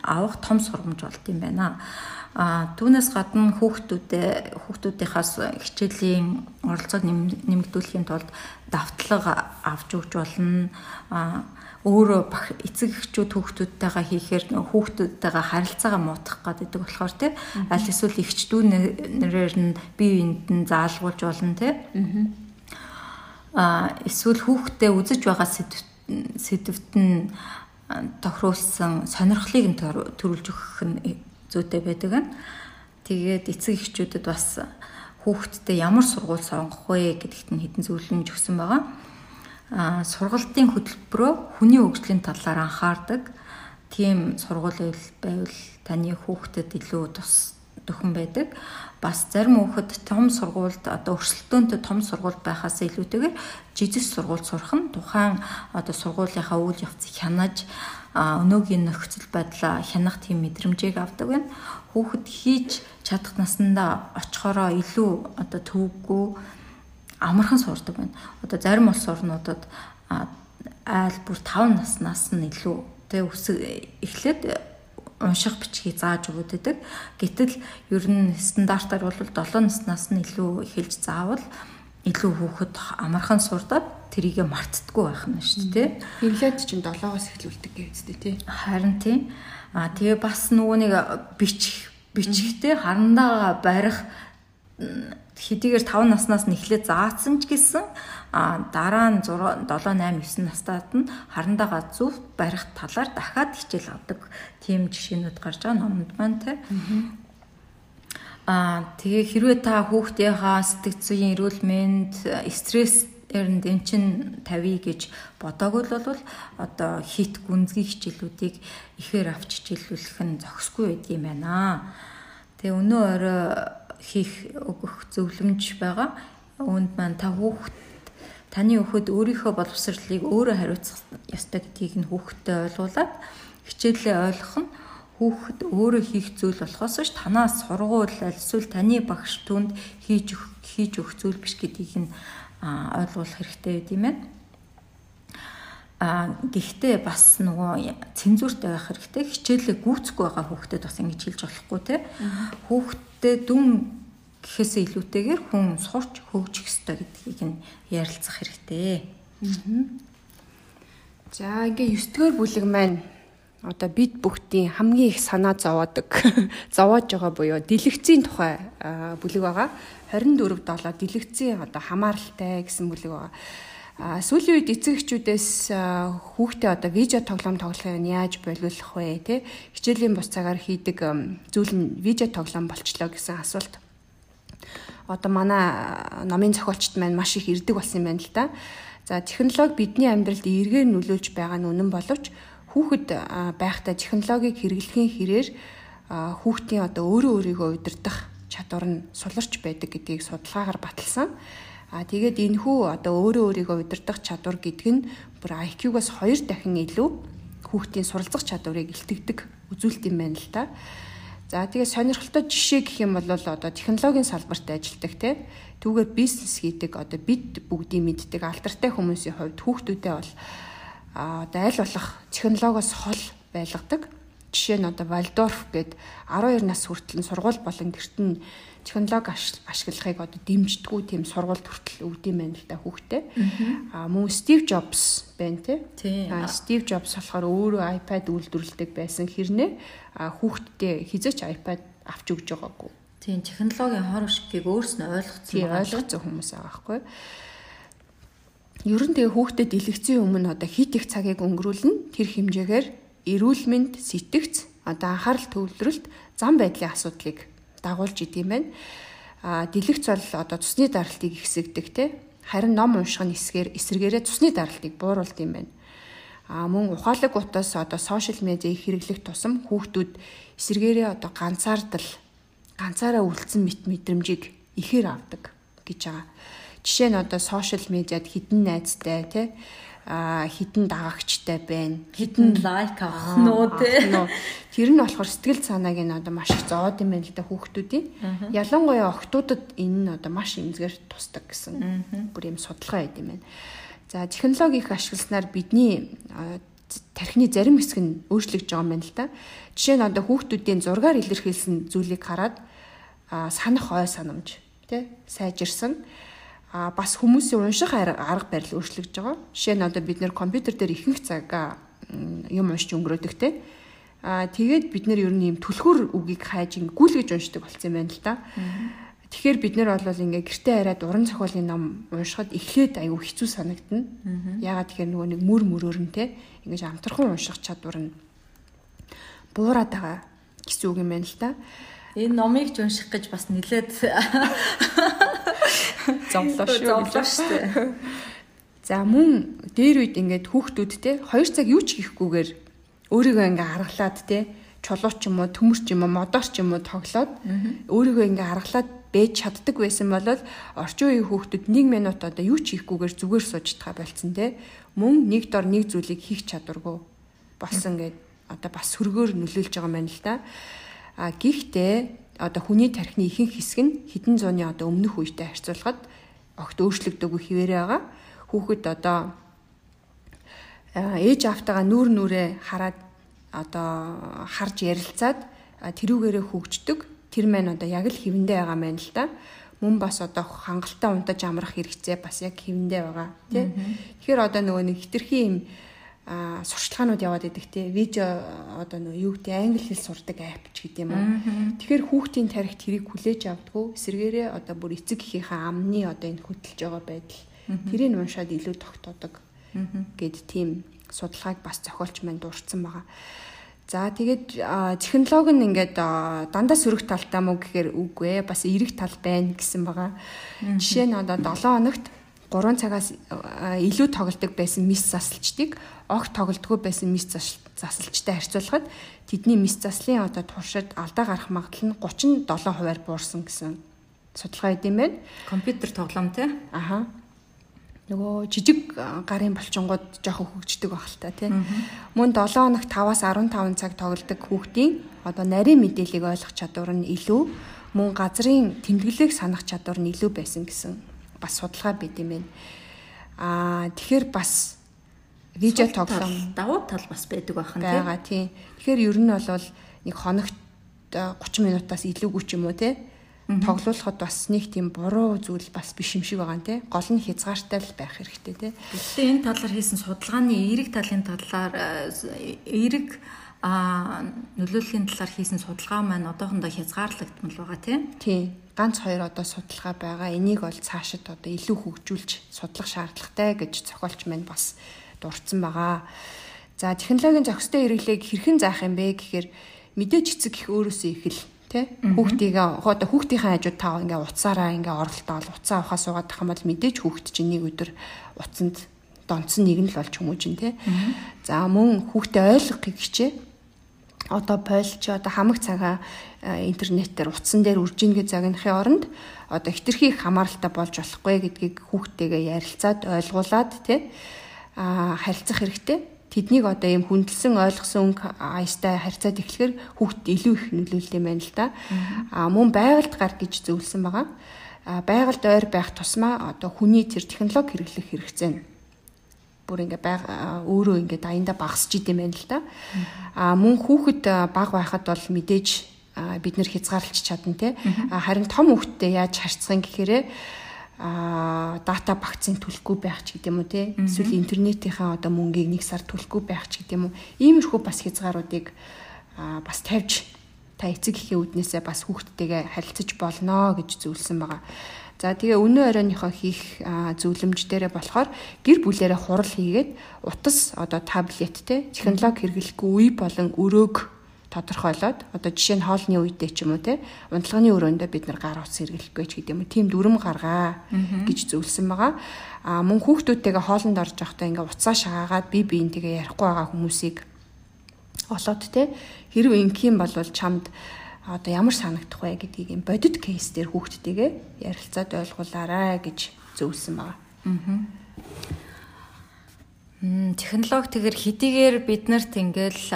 авах том сургамж болт юм байна. А түүнээс гадна хүүхдүүдээ хүүхдүүдийнхаас хичээлийн оролцоог нэмэгдүүлэхийн тулд давтлага авч өгч болно. А өөрөө эцэг эхчүүд хүүхдүүдтэйгээ хийхээр хүүхдүүдтэйгээ харилцаагаа муутгах гэдэг болохоор тий аль эсвэл эхчдүүнээр нь бие биенд нь заалгуулж болно тий а эсвэл хүүхдээ үзэж байгаа сэдвт нь тохируулсан сонирхлыг нь төрүүлж өгөх нь зүйтэй байдаг нь. Тэгээд эцэг эхчүүдэд бас хүүхдтэй ямар сургууль сонгох вэ гэдэгт нь хэдэн зөвлөмж өгсөн байгаа. Сургалтын хөтөлбөрөө хүний хөгжлийн талаар анхаардаг. Тийм сургууль байвал таны хүүхдэд илүү тус төхөн байдаг. Бас зарим хүүхэд том сургуульд одоо өрсөлдөөнтэй том сургууль байхаас илүүтэйгээр жижиг сургууль сурах нь тухайн одоо сургуулийнхаа үйл явцыг хянаж өнөөгийн нөхцөл байдлаа хянах тийм мэдрэмжийг авдаг байна. Хүүхэд хийж чадах наснда очихороо илүү одоо төвгүй амархан сурдаг байна. Одоо зарим улс орнуудад айл бүр 5 наснаас нь илүү тэг өсөг эхлээд унших бичгийг зааж өгöd байдаг. Гэтэл ер нь стандартаар бол 7 наснаас нь илүү эхэлж заавал илүү хүүхэд амархан сурдаад тэрийгэ мартдаггүй байх нь шүү дээ. Инлээд чинь 7-оос эхлүүлдэг гэвчтэй тий. Харин тий. А тэгээ бас нөгөө нэг бичих бичихтэй харандаа барих хэдийгээр 5 наснаас нь эхлээд заасан ч гэсэн а дараа нь 6 7 8 9 настайд нь харандаага зүв барих талаар дахиад хичээл авдаг тийм жишээнүүд гарч байгаа номонд байна те. Аа тэгээ хэрвээ та хүүхдийнхаа сэтгц зүйн эрүүл мэнд стресс эрэнд эн чин тавья гэж бодоагүй бол одоо хит гүнзгий хичээлүүдийг ихээр авч хичээлүүлэх нь зохисгүй байд юм байна. Тэгээ өнөө орой хийх өгөх зөвлөмж байгаа. Үүнд маань та хүүхд таны хүүхэд өөрийнхөө боловсролыг өөрөө хариуцах ёстой гэдгийг нь хүүхдэд ойлгуулад хичээлээ ойлгох нь хүүхэд өөрөө хийх зүйл болохоос ш танаас сургууль эсвэл таны багш түнд хийж хийж өгөх зүйл биш гэдгийг нь ойлгуулах хэрэгтэй байд юм байна. А гэхдээ бас нөгөө цензуртай байх хэрэгтэй. Хичээлээ гүйцэхгүй байгаа хүүхдэд бас ингэж хэлж болохгүй те. Хүүхдэд дүн гэхээсээ илүүтэйгээр хүн сурч хөгжих ёстой гэдгийг нь ярилцах хэрэгтэй. За ингээ 9 дугаар бүлэг маань одоо бид бүгдийн хамгийн их санаа зовоодаг зовоож байгаа буюу дэлгэцийн тухай бүлэг байгаа. 24 7 дэлгэцийн одоо хамааралтай гэсэн бүлэг байгаа. А сүүлийн үед эцэг эхчүүдээс хүүхдээ одоо видео тоглоом тоглохыг нь яаж болиулах вэ те хичээлийн бус цагаар хийдэг зүйл нь видео тоглоом болчлоо гэсэн асуулт. Одоо манай номын зохиолчт маань маш их ирдэг болсон юм байна л да. За технологи бидний амьдралд эргээр нөлөөлж байгаа нь үнэн боловч хүүхэд байхдаа технологиг хэрэглэхийн хэрээр хүүхдийн одоо өөрөө өөрийгөө удирдах чадвар нь суларч байдаг гэдгийг судалгаагаар баталсан. А тэгээд энэхүү одоо өөрөө өөрийгөө удирдах чадвар гэдэг нь бүр IQ-гаас 2 дахин илүү хүүхдийн суралцах чадварыг илтгэдэг үзүүлэлт юм байна л да. За тэгээд сонирхолтой жишээ гэх юм бол одоо технологийн салбарт ажилладаг те түүгээр бизнес хийдэг одоо бид бүгдийн мэддэг алдартай хүмүүсийн хувьд хүүхдүүдээ бол одоо аль болох технологиос хол байлгадаг. Жишээ нь одоо Вальдорф гээд 12 нас хүртэл нь сургууль болон гэрт нь технологи ашиглахыг одоо дэмждэггүй тийм сургуульд хүртэл өгд юм байна л да хүүхдээ. Аа мөн Стив Джобс байна тий. Аа Стив Джобс болохоор өөрөө iPad үйлдвэрлэдэг байсан хэрнээ хүүхдтэй хизээч iPad авч өгж байгаагүй. Тийм технологийн хор шиггийг өөрснөө ойлгоцсон. Ойлгоцсон хүмүүс байгаа байхгүй. Ер нь тэгээ хүүхдэд дэлгэцийн өмнө одоо хит их цагийг өнгөрүүлнэ. Тэр хэмжээгээр эрүүл мэнд, сэтгц, одоо анхаарал төвлөрөлт, зам байдлын асуудлыг дагуулж идэм байна. А дэлгэц бол одоо цусны даралтыг ихсэгдэг те. Харин ном унших нь эсгээр эсэргээрээ цусны даралтыг бууруулд юм байна. А мөн ухаалаг утас одоо сошиал медиа хэрэглэх тусам хүүхдүүд эсэргээрээ одоо ганцаардал ганцаараа үлдсэн мэт мэдрэмжийг ихээр авдаг гэж байгаа. Жишээ нь одоо сошиал медиад хідэн найзтай тий хідэн дагагчтай байна. Хідэн лайк авах нөө тий. Тэр нь болохоор сэтгэл санааг нь одоо маш их зовоод юм байна л да хүүхдүүдийн. Ялангуяа охтуудад энэ нь одоо маш эмзгээр тусдаг гэсэн бүр юм судалгаа байд юм байна. За технологи их ашигласнаар бидний тархины зарим хэсэг нь өөрчлөгдөж байгаа юм байна л да. Жишээ нь одоо хүүхдүүдийн зургаар илэрхийлсэн зүйлийг хараад санах ой санамж тий сайжирсан а бас хүмүүсийн унших арга барил өөрчлөгдөж байгаа. Жишээ нь одоо бид нэр компьютер дээр ихэнх цаг юм уншиж өнгөрөөдөг те. А тэгээд бид нэр ер нь юм түлхүүр үгийг хайж ин гүйлгэж уншдаг болсон юм байна л да. Тэгэхээр бид нэр бол ингээ гэртээ хараад уран зохиолын ном уншихад эхлээд аюу хэцүү санагдана. Ягаад тэгэхээр нөгөө нэг мөр мөрөөр нь те ингээ амтархан унших чадвар нь буураад байгаа гэсэн үг юм байна л да. Энэ номыг ч унших гэж бас нилээд зовлоо шүү. Зовлоо шүү. За мөн дээр үед ингээд хүүхдүүд те 2 цаг юу ч хийхгүйгээр өөрийгөө ингээ харгалаад те чулуу ч юм уу төмөр ч юм уу модоор ч юм уу тоглоод өөрийгөө ингээ харгалаад бэж чаддаг байсан бол орчин үеийн хүүхдүүд 1 минут одоо юу ч хийхгүйгээр зүгээр сууж таа болцсон те мөн нэг дор нэг зүйлийг хийх чадваргүй болсон гэд одоо бас сөргөөр нөлөөлж байгаа юм байна л да. А гэхдээ одоо хүний тархины ихэнх хэсэг нь хэдэн зууны одоо өмнөх үедээ харьцуулахад огт өөрчлөгдөөгүй хിവэрэ байгаа. Хүүхэд одоо ээж автагаа нүүр нүрээ хараад одоо харж ярилцаад тэрүүгээрээ хөгждөг. Тэр маань одоо яг л хിവэндээ байгаа мэн л та мөн бас одоо хангалттай унтаж амрах хэрэгцээ бас яг хэвэндээ байгаа тий. Тэгэхээр одоо нөгөө нэг хитрхи юм а сурчлагаанууд яваад идэг те видео одоо нөө юу гэдэг англи хэл сурдаг апп ч гэдэг юм уу. Тэгэхээр хүүхдийн тарихт хэрийг хүлээж авдггүй эсэргээрээ одоо бүр эцэг эхийнхээ амны одоо энэ хөтлж байгаа байдал тэрийг уншаад илүү тогтоодог гэд тийм судалгааг бас зохиолч маань дурдсан байгаа. За тэгээд технологи нь ингээд дандаа сөрөг талтай мó гэхээр үгүй ээ бас эрэг тал байна гэсэн байгаа. Жишээ нь одоо 7 хоногт 3 цагаас илүү тоглодог байсан мис засалчдыг огт тоглодгоо байсан мис засалчтай харьцуулахад тэдний мис заслын одоо туршид алдаа гарах магадлал нь 37 хувиар буурсан гэсэн судалгаа идэм байна. Компьютер тоглоом тий. Аха. Нөгөө жижиг гарын болчингууд жоохон хөгждөг байх л та тий. Мөн 7 хоногт 5-аас 15 цаг тоглодог хүүхдийн одоо нарийн мэдээллийг ойлгох чадвар нь илүү мөн газрын тэмдэглэлийг санах чадвар нь илүү байсан гэсэн бас судалгаа байд юм байна. Аа тэгэхээр бас видео тоглоом давуу тал бас байдаг байх нь байгаа тийм. Тэгэхээр ер нь бол нэг хоногт 30 минутаас илүүгүй ч юм уу те тоглуулахад бас нэг тийм буруу зүйл бас биш юм шиг байгаа нэ гол нь хязгаартай л байх хэрэгтэй те гэхдээ энэ талаар хийсэн судалгааны эерэг талын талаар эерэг а нөлөөллийн талаар хийсэн судалгаа маань одоохондоо хязгаарлагдмал байгаа тийм тий ганц хоёр одоо судалгаа байгаа. Энийг бол цаашид одоо илүү хөгжүүлж судлах шаардлагатай гэж зохиолч маань бас дурдсан байгаа. За технологийн зохистой хэрэглээг хэрхэн заах юм бэ гэхээр мэдээж эцэг их өөрөөсөө их л тий хүүхдийгээ одоо хүүхдийн хажууд тав ингээ уцаараа ингээ оролтоол уцаа авахаа суугаад тах юм бол мэдээж хүүхд чинь нэг өдөр уцанд донцсон нэг нь л болж хүмүүжин тий. За мөн хүүхдээ ойлгохыг хичээ одоо пойлч одоо хамаг цагаа э, интернетээр утсан дээр үржингээ загнахын оронд одоо хитрхи их хамааралтай болж болохгүй гэдгийг хүүхдтэйгээ ярилцаад ойлгуулад тий а харилцах хэрэгтэй. Тэднийг одоо ийм хүндэлсэн ойлгосон өнгө аястай харьцаад эхлэхээр хүүхд илүү их нөлөөлөл юм байна л да. А мөн байгальд гар гэж зөвлөсөн байгаа. А байгальд ойр байх тусмаа одоо хүний тэр технологи хэрэглэх хэрэгцээ нь бүр ингээ өөрөө ингээ даяндаа багасч идэм байна л да. А мөн хүүхэд баг байхад бол мэдээж бид нэр хязгаарлалч чадна те. Харин том хүүхэдтэй яаж харьцах юм гэхээрээ а дата багцын төлөхгүй байх ч гэдэг юм уу те эсвэл интернетийнхаа одоо мөнгийг нэг сар төлөхгүй байх ч гэдэг юм уу иймэрхүү бас хязгааруудыг бас тавьж та эцэг эхийн үднээсээ бас хүүхдтэйгээ харилцаж болно гэж зөвлөсөн байгаа. За тэгээ өнөө оройныхоо хийх зөвлөмж дээрээ болохоор гэр бүлээрээ хурал хийгээд утас одоо таблет те технологи хэрэглэхгүй үе болон өрөөг тодорхойлоод одоо жишээ нь хоолны үедээ ч юм уу те унтлагын өрөөндөө бид нар гар утас хэрэглэхгүй ч гэдэг юм. Тийм дүрм гаргаа гэж зөвлөсөн байгаа. А мөн хүүхдүүдтэйгээ хоолнд орж явахдаа ингээ уцаа шагаагаад би биентэйгээ ярихгүй байгаа хүмүүсийг олоод те хэрвээ ингэх юм бол чамд одоо ямар санагдах вэ гэдгийг юм бодит кейс дээр хүүхдтэйгээ ярилцаад ойлгуулаарай гэж зөвлөсөн байгаа. Аа. Технологи тэгэр хэдийгээр биднэрт ингээл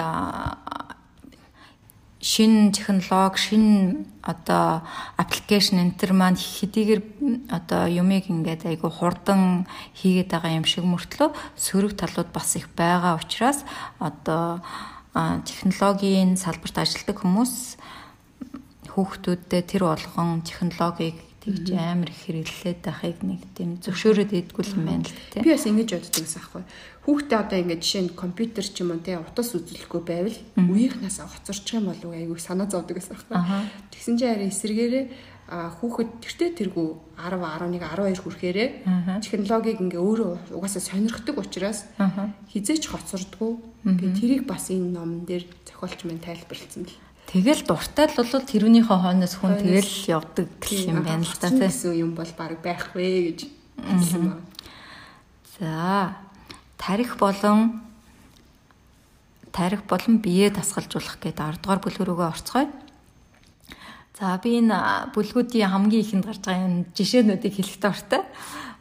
шин технологи, шин одоо аппликейшн энтер маань хэдийгээр одоо юмыг ингээд айгу хурдан хийгээд байгаа юм шиг мөртлөө сөрөг талууд бас их байгаа учраас одоо технологийн салбарт ажилладаг хүмүүс хүүхдүүдтэй тэр болгон технологиг тэгж амар их хэрэглээд байхыг нэг тийм зөвшөөрөөд идэггүй юм байна л тийм. Би бас ингэж боддог гэсэн аахгүй. Хүүхдээ одоо ингээд жишээ нь компьютер ч юм уу тийм утас үзүүлэхгүй байвал үеийнхнээс хоцорчих юм болов айгүй санаа зовдөг гэсэн аахгүй. Тэгсэн чинь харин эсэргээрээ хүүхэд тэртээ тэргүй 10 11 12 хүрэхээрээ технологиг ингээ өөрөө угаасаа сонирхдаг учраас хизээч хоцордгоо. Тэгээ тэрийг бас энэ ном дээр зохиолч мань тайлбарлсан бэл. Тэгэл дуртай л бол тэрүүнийхээ хойноос хүн тэгэл явдаг юм байна л да тийм юм бол баг байхгүй гэж хэлсэн байна. За тарих болон тарих болон бие дасгалжуулах гэдэг 10 дугаар бүлгэрөөгөө орцгоё. За би энэ бүлгүүдийн хамгийн ихэнд гарч байгаа энэ жишээнүүдийг хэлэх дуртай.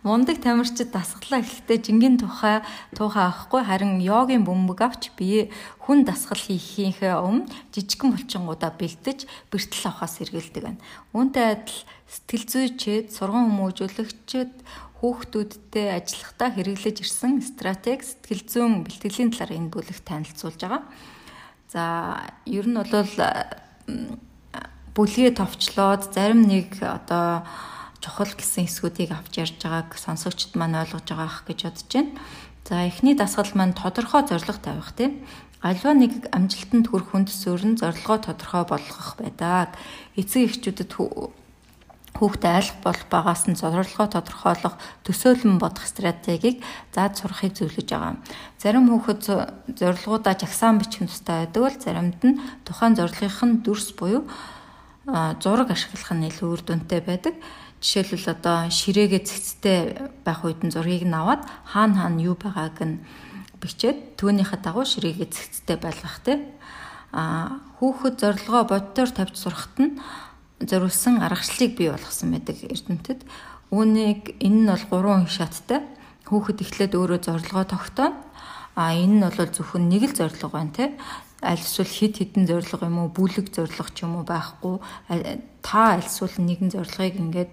Мундаг тамирчид дасгалаа эхлэхдээ жингийн тухай туухай авахгүй харин йогийн бөмбөг авч бие хүн дасгал хийхийнхээ өмнө жижигхэн булчингуудаа бэлдэж бэртэл авахаас сэргийлдэг байна. Үүнтэй адил сэтгэл зүйчид, сурган хүмүүжүүлэгчид хүүхдүүдтэй ажиллахдаа хэрэглэж ирсэн стратеги сэтгэл зүйн бэлтгэлийн талаар энэ бүлэгт танилцуулж байгаа. За ер нь бол бүлгээ товчлоод зарим нэг одоо чухал гэсэн хэсгүүдийг авч ярьж байгааг сонсогчд маань ойлгож байгаа ах гэж бодож байна. За эхний дасгал маань тодорхой зорилго тавих тийм. Альва нэг амжилтанд хүрэх хүнд суурин зорилгоо тодорхой болгох байдаг. Эцэг эхчүүдэд хүүхдэд айлах бол багаас нь зорилгоо тодорхойлох төсөөлөн бодох стратегийг заад сурахыг зөвлөж байгаа. Зарим хүүхэд зорилгоудаа жагсаан бичих тустай байдаг бол заримд нь тухайн зорилгын дүрс буюу зураг ашиглах нь илүү үр дүнтэй байдаг. Жишээлбэл одоо ширээгээ цэгцтэй байх үед нь зургийг нь аваад хаана хаана юу байгааг нь бичээд түүнийхээ дагуу ширээгээ цэгцтэй байлгах те. А хүүхэд зорилгоо бодтоор тавьж сурахт нь зориулсан аргачлалыг бий болгосон байдаг эрдэмтэд. Үүнийг энэ нь бол гурван шаттай. Хүүхэд эхлээд өөрөө зорилгоо тогтооно. А энэ нь бол зөвхөн нэг л зорилго байна те аль эсвэл хид хідэн зориг юм уу бүлэг зориг ч юм уу байхгүй та аль эсвэл нэгэн зорилгыг ингээд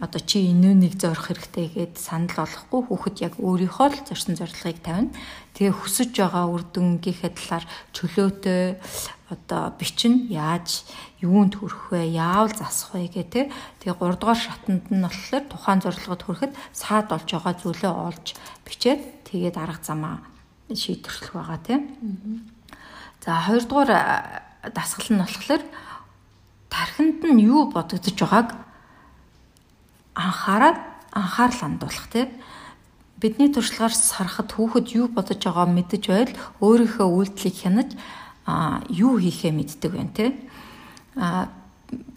одоо чи энүүнийг зорих хэрэгтэй гэд санал олохгүй хүүхэд яг өөрийнхөө л зорьсон зорилгыг тавина. Тэгээ хүсэж байгаа үр дүнгийнхээ талаар чөлөөтэй одоо бичин яаж юунд хүрэх вэ? Яавал засах вэ гэх тэ. Тэгээ 3 дугаар шатанд нь болохоор тухайн зорилгод хүрэхэд саад болж байгаа зүйлээ олж бичээд тэгээд арга замаа шийдвэрлэх байгаа тийм. За хоёрдугаар дасгал нь болохоор тархинд нь юу бодогдож байгааг анхаарал анхаарал хандуулах тийм бидний туршлагаар сарахад хүүхэд юу бодож байгааг мэдэж байл өөрийнхөө үйлдэлийг хянаж юу хийхээ мэддэг байна тийм а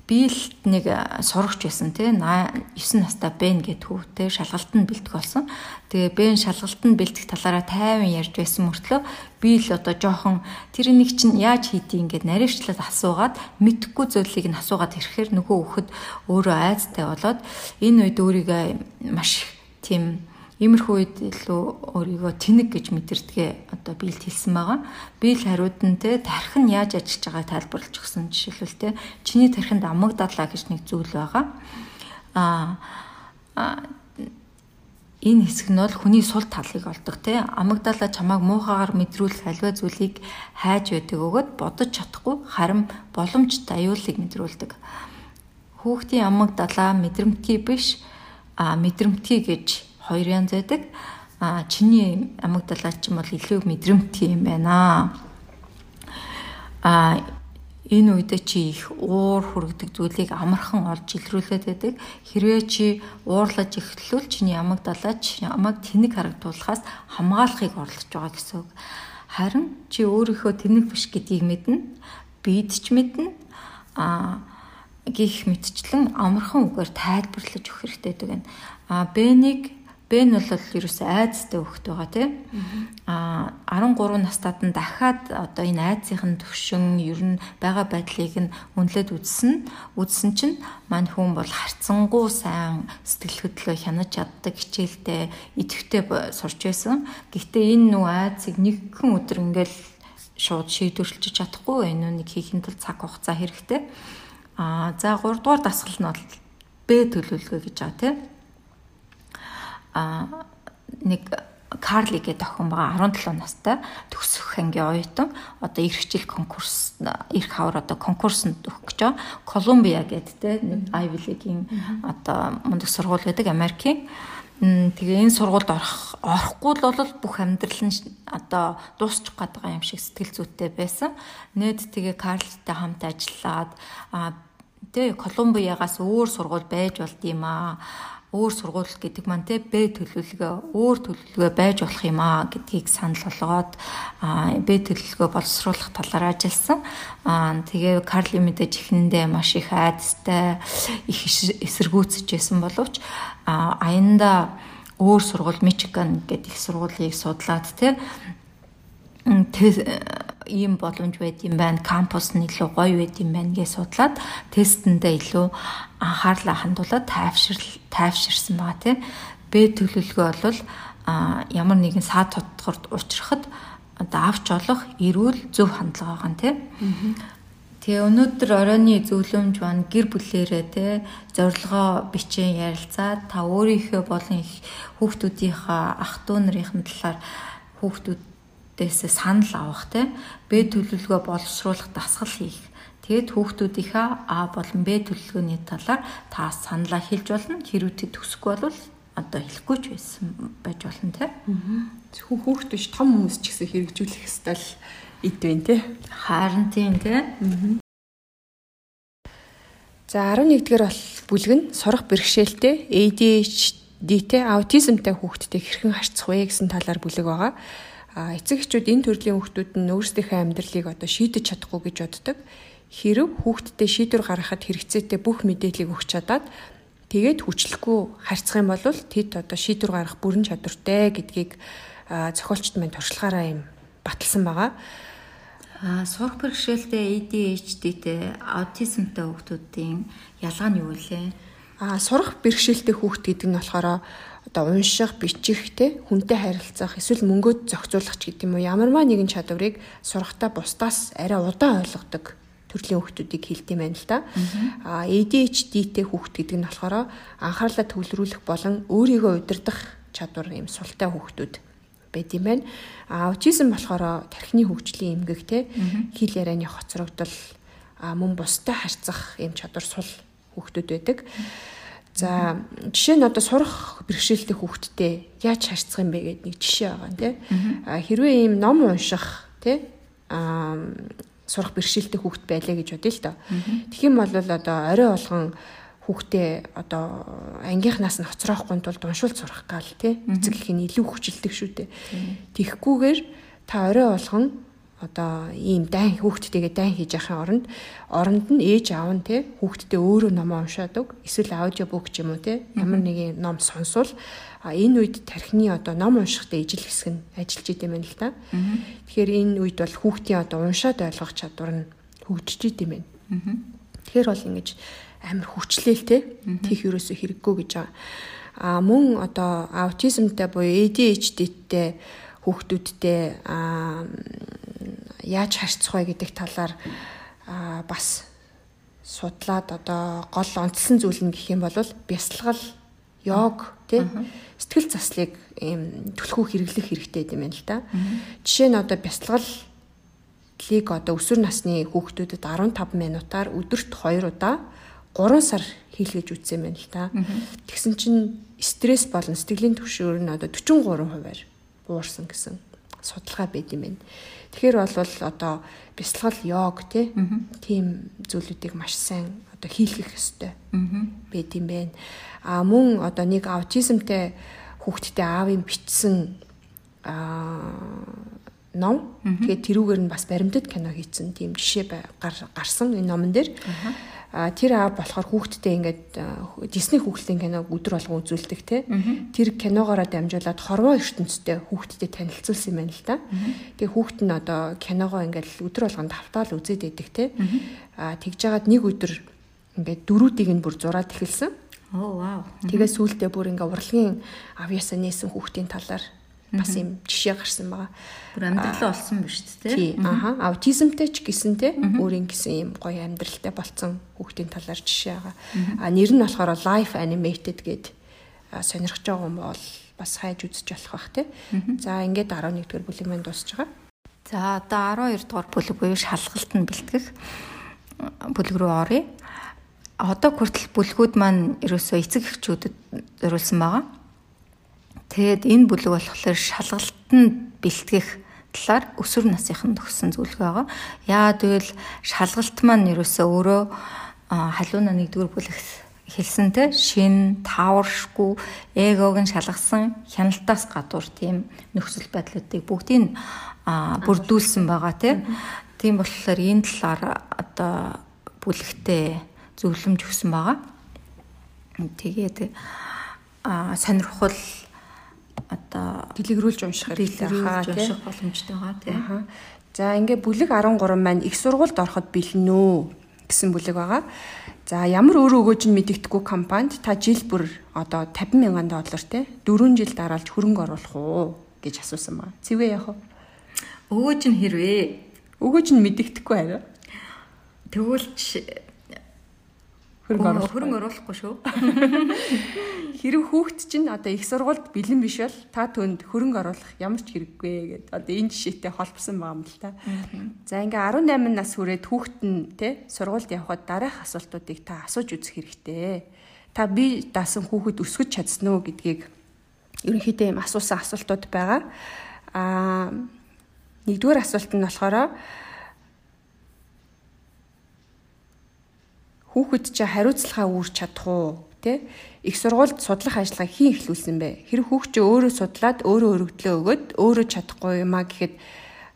би л нэг сурагч байсан тий 9 настай Бен гэд хүү тий шалгалт нь бэлтэх болсон. Тэгээ Бен шалгалт нь бэлтэх талаараа тайван ярьж байсан мөртлөө би л одоо жоохон тэр нэг чинь яаж хийдий ингээд наривчлаад асуугаад мэдхгүй зүйлийг нь асуугаад ирэхээр нөгөө хүүхэд өөрөө айцтай болоод энэ үед өөрийгөө маш тийм Иймэрхүү үед илүү өөрийгөө тэнэг гэж мэдэрдгээ одоо биелд хэлсэн байгаа. Биел хариуд нь те тархин яаж ажиллаж байгааг тайлбарлаж өгсөн жишээлбэл те чиний тархинд амаг дадлаа гэж нэг зүйл байгаа. Аа энэ хэсэг нь бол хүний сул талыг олдог те амагдалаа чамааг муухагаар мэдрүүлэх альва зүйлийг хайж байдаг өгöd бодож чадахгүй харин боломжтой аюулыг мэдрүүлдэг хүүхдийн амагдалаа мэдрэмтгий биш а мэдрэмтгий гэж хоёр янз байдаг. А чиний амаг далаач юм бол илүү мэдрэмтгий юм байна. А энэ үед чи их уур хүрэгдэг зүйлийг амархан олж илрүүлээд байдаг. Хэрвээ чи уурлаж эхлэвэл чиний амаг далаач амаг тэнэг харагдуулахаас хамгаалахыг орлож байгаа гэсэн үг. Харин чи өөрийнхөө тэнэг биш гэдгийг мэднэ. Бид ч мэднэ. А гих мэдчлэн амархан үгээр тайлбарлаж өгөх хэрэгтэй гэдэг нь. А Бэнийг Бэн бол ерөөсөө айцтай хөхт байгаа тийм. Аа 13 настад нь дахиад одоо энэ айцын төвшин ер нь байгаа байдлыг нь үнэлээд үзсэн. Үзсэн чинь мань хүн бол харцсангуу сайн сэтгэл хөдлөлөө хянаж чаддаг хичээлдээ идэвхтэй сурч байсан. Гэхдээ энэ нүү айцыг нэгэн өдөр ингээл шууд шийдвэрлэж чадахгүй энэ нэг хийхин тулд цаг хугацаа хэрэгтэй. Аа за 3 дугаар дасгал нь бол Б төлөвлөгөө гэж байгаа тийм нэг Карли гэдэг охин байгаа 17 настай төгсөх ангийн оюутан одоо ирэх жил конкурс ирэх хавар одоо конкурсанд өгөх гэж байгаа. Колумбия гэдэг те Ivy League-ийн одоо мундаг сургууль байдаг Америкийн. Тэгээ энэ сургуульд орох орохгүй л бол бүх амьдрал нь одоо дуусчих гээд байгаа юм шиг сэтгэл зүйтэй байсан. Нед тэгээ Карлтай хамт ажиллаад тэгээ Колумбиагаас өөр сургууль байж болд юм аа өөр сургууль гэдэг маань те Б төлөвлөгөө өөр төлөвлөгөө байж болох юм аа гэдгийг санал болгоод Б төлөвлөгөө боловсруулах талаар ажилласан. Тэгээ Карли мэдээж ихнэндээ маш их айдастай их эсэргүүцэж байсан боловч аянда өөр сургууль Мичиган гэдэг их сургуулийг судлаад те ийм боломж байд юм байна. Кампус нь илүү гоё байд юм байна гэж судлаад тестэндээ илүү анхаарлаа хандуулаад тайвшир тайвширсан байгаа тийм. Б төлөвлөгөө бол ямар нэгэн саад тодгорд учрахад одоо авч олох эрүүл зөв хандлага байгаа тийм. Тэгээ өнөөдөр оройны зөвлөмж байна гэр бүлээрээ те зорилгоо бичэн ярилцаад та өөрийнхөө болон их хүүхдүүдийнхаа ах トゥ нарын талаар хүүхдүүдээс санал авах те Б төлөвлөгөө боловсруулах дасгал хийх. Тэгэд хүүхдүүдийнхаа А болон Б төлөвлөгөөний талаар та саналаа хэлж болно. Хэрвээ тэд төсөхгүй бол одоо хэлэхгүй ч байсан байж болно те. Зөвхөн хүүхд биш том хүмүүс ч гэсэн хэрэгжүүлэх ёстой л эд байна те. Харин тийм те. За 11-р бол бүлэг нь сурах бэрхшээлтэй ADHD-тэй аутизмтай хүүхдтэй хэрхэн харьцах вэ гэсэн талаар бүлэг байгаа. А эцэг эхчүүд энэ төрлийн хүүхдүүд нь өөрсдийнхөө амьдралыг одоо шийдэж чадахгүй гэж боддог. Хэрв хүүхдтэй шийдвэр гаргахад хэрэгцээтэй бүх мэдээллийг өгч чадаад тэгээд хүчлэхгүй харьцах юм бол тэд одоо шийдвэр гаргах бүрэн чадвартай гэдгийг зохиолчд мань туршлагаараа юм баталсан байгаа. Аа сурах бэрхшээлтэй ADHD-тэй аутизмтай хүүхдүүдийн ялгаа нь юу вэ? Аа сурах бэрхшээлтэй хүүхд гэдэг нь болохоор одоо унших, бичих те хүнтэй харилцах, эсвэл мөнгөд зохицуулах ч гэдэг юм уу ямарваа нэгэн чадварыг сурахтаа бусдаас арай удаан ойлгодог төрлийн хүүхдүүдийг хэлдэм байна л да. Аа ADHD-тэй хүүхд гэдэг нь болохоор анхаарлаа төвлөрүүлэх болон өөрийгөө удирдах чадвар юм султай хүүхдүүд байд юм байна. А аутизм болохоор тархины хөгжлийн эмгэг те хэл ярианы хоцрогдол мөн бустай харьцах юм чадвар сул хүүхдүүд байдаг. За жишээ нь одоо сурах бэрхшээлтэй хүүхдтэй яаж харьцах юм бэ гэдэг нэг жишээ байгаа. А хэрвээ ийм ном унших тийм а сурах бэрхшээлтэй хүүхд байлаа гэж бодъё л доо. Тэгэх юм бол одоо орой болгон хүүхдээ одоо ангийнхнаас нь хоцроохгүй тулд уншуулт сурах гал тий. Эцэг их нь илүү хүчилдэг шүү дээ. Тэгхгүйгээр та орой болгон одоо ийм дайн хүүхдтэйгээ дайн хийж яхахын оронд оронд нь ээж аав нь тий хүүхдтэй өөрөө номоо уншаадаг. Эсвэл аудио бук ч юм уу тий. Ямар нэгэн ном сонсвол энэ үед тархины одоо ном уншихтай ижил хэсэг нь ажиллаж идэм байна л та. Тэгэхээр энэ үед бол хүүхдийн одоо уншаад ойлгох чадвар нь хөгжиж идэм байна. Тэгэхээр бол ингэж амар хүчлээл те тийх ерөөсө хэрэггүй гэж байгаа. А мөн одоо аутизмтай буюу ADHD-тэй хүүхдүүдтэй яаж харьцах вэ гэдэг талаар бас судлаад одоо гол онцлсан зүйл нь гэх юм бол бясалгал йог тий сэтгэл заслыг ийм түлхүү хэрэглэх хэрэгтэй юм байна л да. Жишээ нь одоо бясалгал лиг одоо өсвөр насны хүүхдүүдэд 15 минутаар өдөрт 2 удаа 3 сар хийлгэж үтсэн байна л та. Тэгсэн чинь стресс болон сэтгэлийн түвшингээр нь одоо 43 хувиар буурсан гэсэн судалгаа байд юм байна. Тэгэхээр бол одоо бясалгал йог тийм зүйлүүдийг маш сайн одоо хийлгэх ёстой байд юм байна. А мөн одоо нэг аутизмтай хүүхдтэй аавын бичсэн а ном. Тэгээд тэрүүгээр нь бас баримтат кино хийсэн тийм жишээ гарсан энэ номон дээр. А тэр аав болохоор хүүхдтэй ингээд Disney хүүхдийн киног өдөр болгон үзүүлдэг те. Тэр киногоороо дамжуулаад хорвоо ертөнцтэй хүүхдтэй танилцуулсан юм байна л да. Тэгээ хүүхд нь одоо киногоо ингээд өдөр болгон тавтаал үзээд байдаг те. А тэгж жагаад нэг өдөр ингээд дөрүүдийг нь бүр зураад эхэлсэн. Оо вау. Тэгээ сүүлдээ бүр ингээ урлагийн авьяасаа нээсэн хүүхдийн талаар бас юм жишээ гарсан байгаа. Бүр амьдрал олсон биз дээ. Тий. Аха. Аутизмтэй ч гэсэн те өөрийн гэсэн юм гоё амьдралтай болцсон хүүхдийн талаар жишээ байгаа. А нэр нь болохоор life animated гэд сонирхож байгаа юм бол бас хайж үзэж болох бах те. За ингээд 11 дэх бүлэг маань дуусж байгаа. За одоо 12 дугаар бүлэг буюу шалгалт нь бэлтгэх бүлэг рүү оръё. Одоо хүртэл бүлгүүд маань ерөөсөө эцэг эхчүүдэд зориулсан байгаа. Тэгэд энэ бүлэг болохоор шалгалтанд бэлтгэх талаар өсвөр насныхан төгссөн зүйлг байгаа. Яа тэгвэл шалгалт маань ерөөсөө өөрөө халууна нэгдүгээр бүлэг хэлсэнтэй шин тааваршгүй эгог нь шалгасан хяналтаас гадуур тийм нөхцөл байдлуудыг бүгдийг бүрдүүлсэн байгаа тийм болохоор энэ талаар одоо бүлэгтээ зөвлөмж өгсөн байгаа. Тэгээд сонирхол одоо дэлгэрүүлж унших хэрэгтэй хаа тийм боломжтой байгаа тийм. За ингээ бүлэг 13 маань их сургуульд ороход бэлнэ үү гэсэн бүлэг байгаа. За ямар өөр өгөөж нь мэдэгдэхгүй компанид та жил бүр одоо 50 мянган доллар те 4 жил дараалж хөрөнгө оруулах уу гэж асуусан байна. Цэвээ яах вэ? Өгөөж нь хэрвээ? Өгөөж нь мэдэгдэхгүй хараа. Тэгвэл хөрөнгө оруулах. Хөрөнгө оруулахгүй шүү. Хэрэг хүүхэд чинь одоо их сургуульд бэлэн биш бол та түнд хөрөнгө оруулах ямар ч хэрэггүй гэд одоо энэ жишээтэй холбосон байгаа юм л та. За ингээ 18 нас хүрээд хүүхэд нь те сургуульд явхад дараах асуултуудыг та асууж үзэх хэрэгтэй. Та би даасан хүүхэд өсгөж чадсан уу гэдгийг ерөнхийдөө юм асуусан асуултууд байгаа. Аа нэгдүгээр асуулт нь болохоор хүүхэд чи хариуцлагаа үүрч чадах уу тэ их сургуульд судлах ажиллагаа хийн эхлүүлсэн бэ? Хэрэг хүүхд чи өөрөө судлаад өөрөө өргөдлөө өгöd өөрөө чадахгүй юмаа гэхэд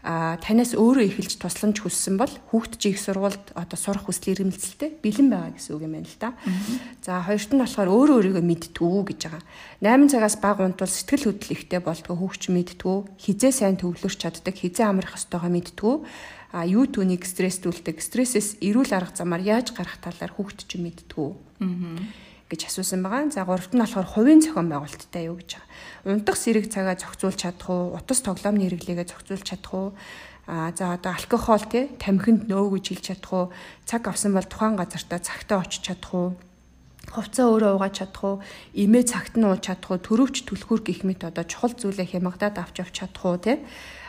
а танаас өөрөө эхэлж тусламж хүссэн бол хүүхд чи их сургуульд одоо сурах хүсэл эрмэлзэлтэй бэлэн байгаа гэсэн үг юм байна л да. За хоёрт нь болохоор өөрөө өөрийгөө мэдтгүү гэж байгаа. 8 цагаас баг унтвал сэтгэл хөдлөл ихтэй болдгоо хүүхд чи мэдтгүү, хизээ сайн төвлөрч чаддаг, хизээ амрах ёстойгоо мэдтгүү а юу түүнийг стресстүүлдэг стрессээс эрүүл арга замаар яаж гарах талаар хүүхэд ч мэдтгүү гэж асуусан байгаа. За гуравт нь болохоор хувийн зохион байгуулалттай юу гэж байгаа. Унтах сэрэг цагаа зохицуулж чадах уу? Утас тоглоомны хэрэглээгээ зохицуулж чадах уу? А за одоо алкогол тий тамхинд нөө гэж хэлж чадах уу? Цаг авсан бол тухайн газартаа цагтаа очиж чадах уу? хувцаа өөрөө угааж чадах уу, имээ цагт нь ууж чадах уу, төрөвч түлхүүр гэх мэт одоо чухал зүйлээ хямгадаад авч явж чадах уу, тий?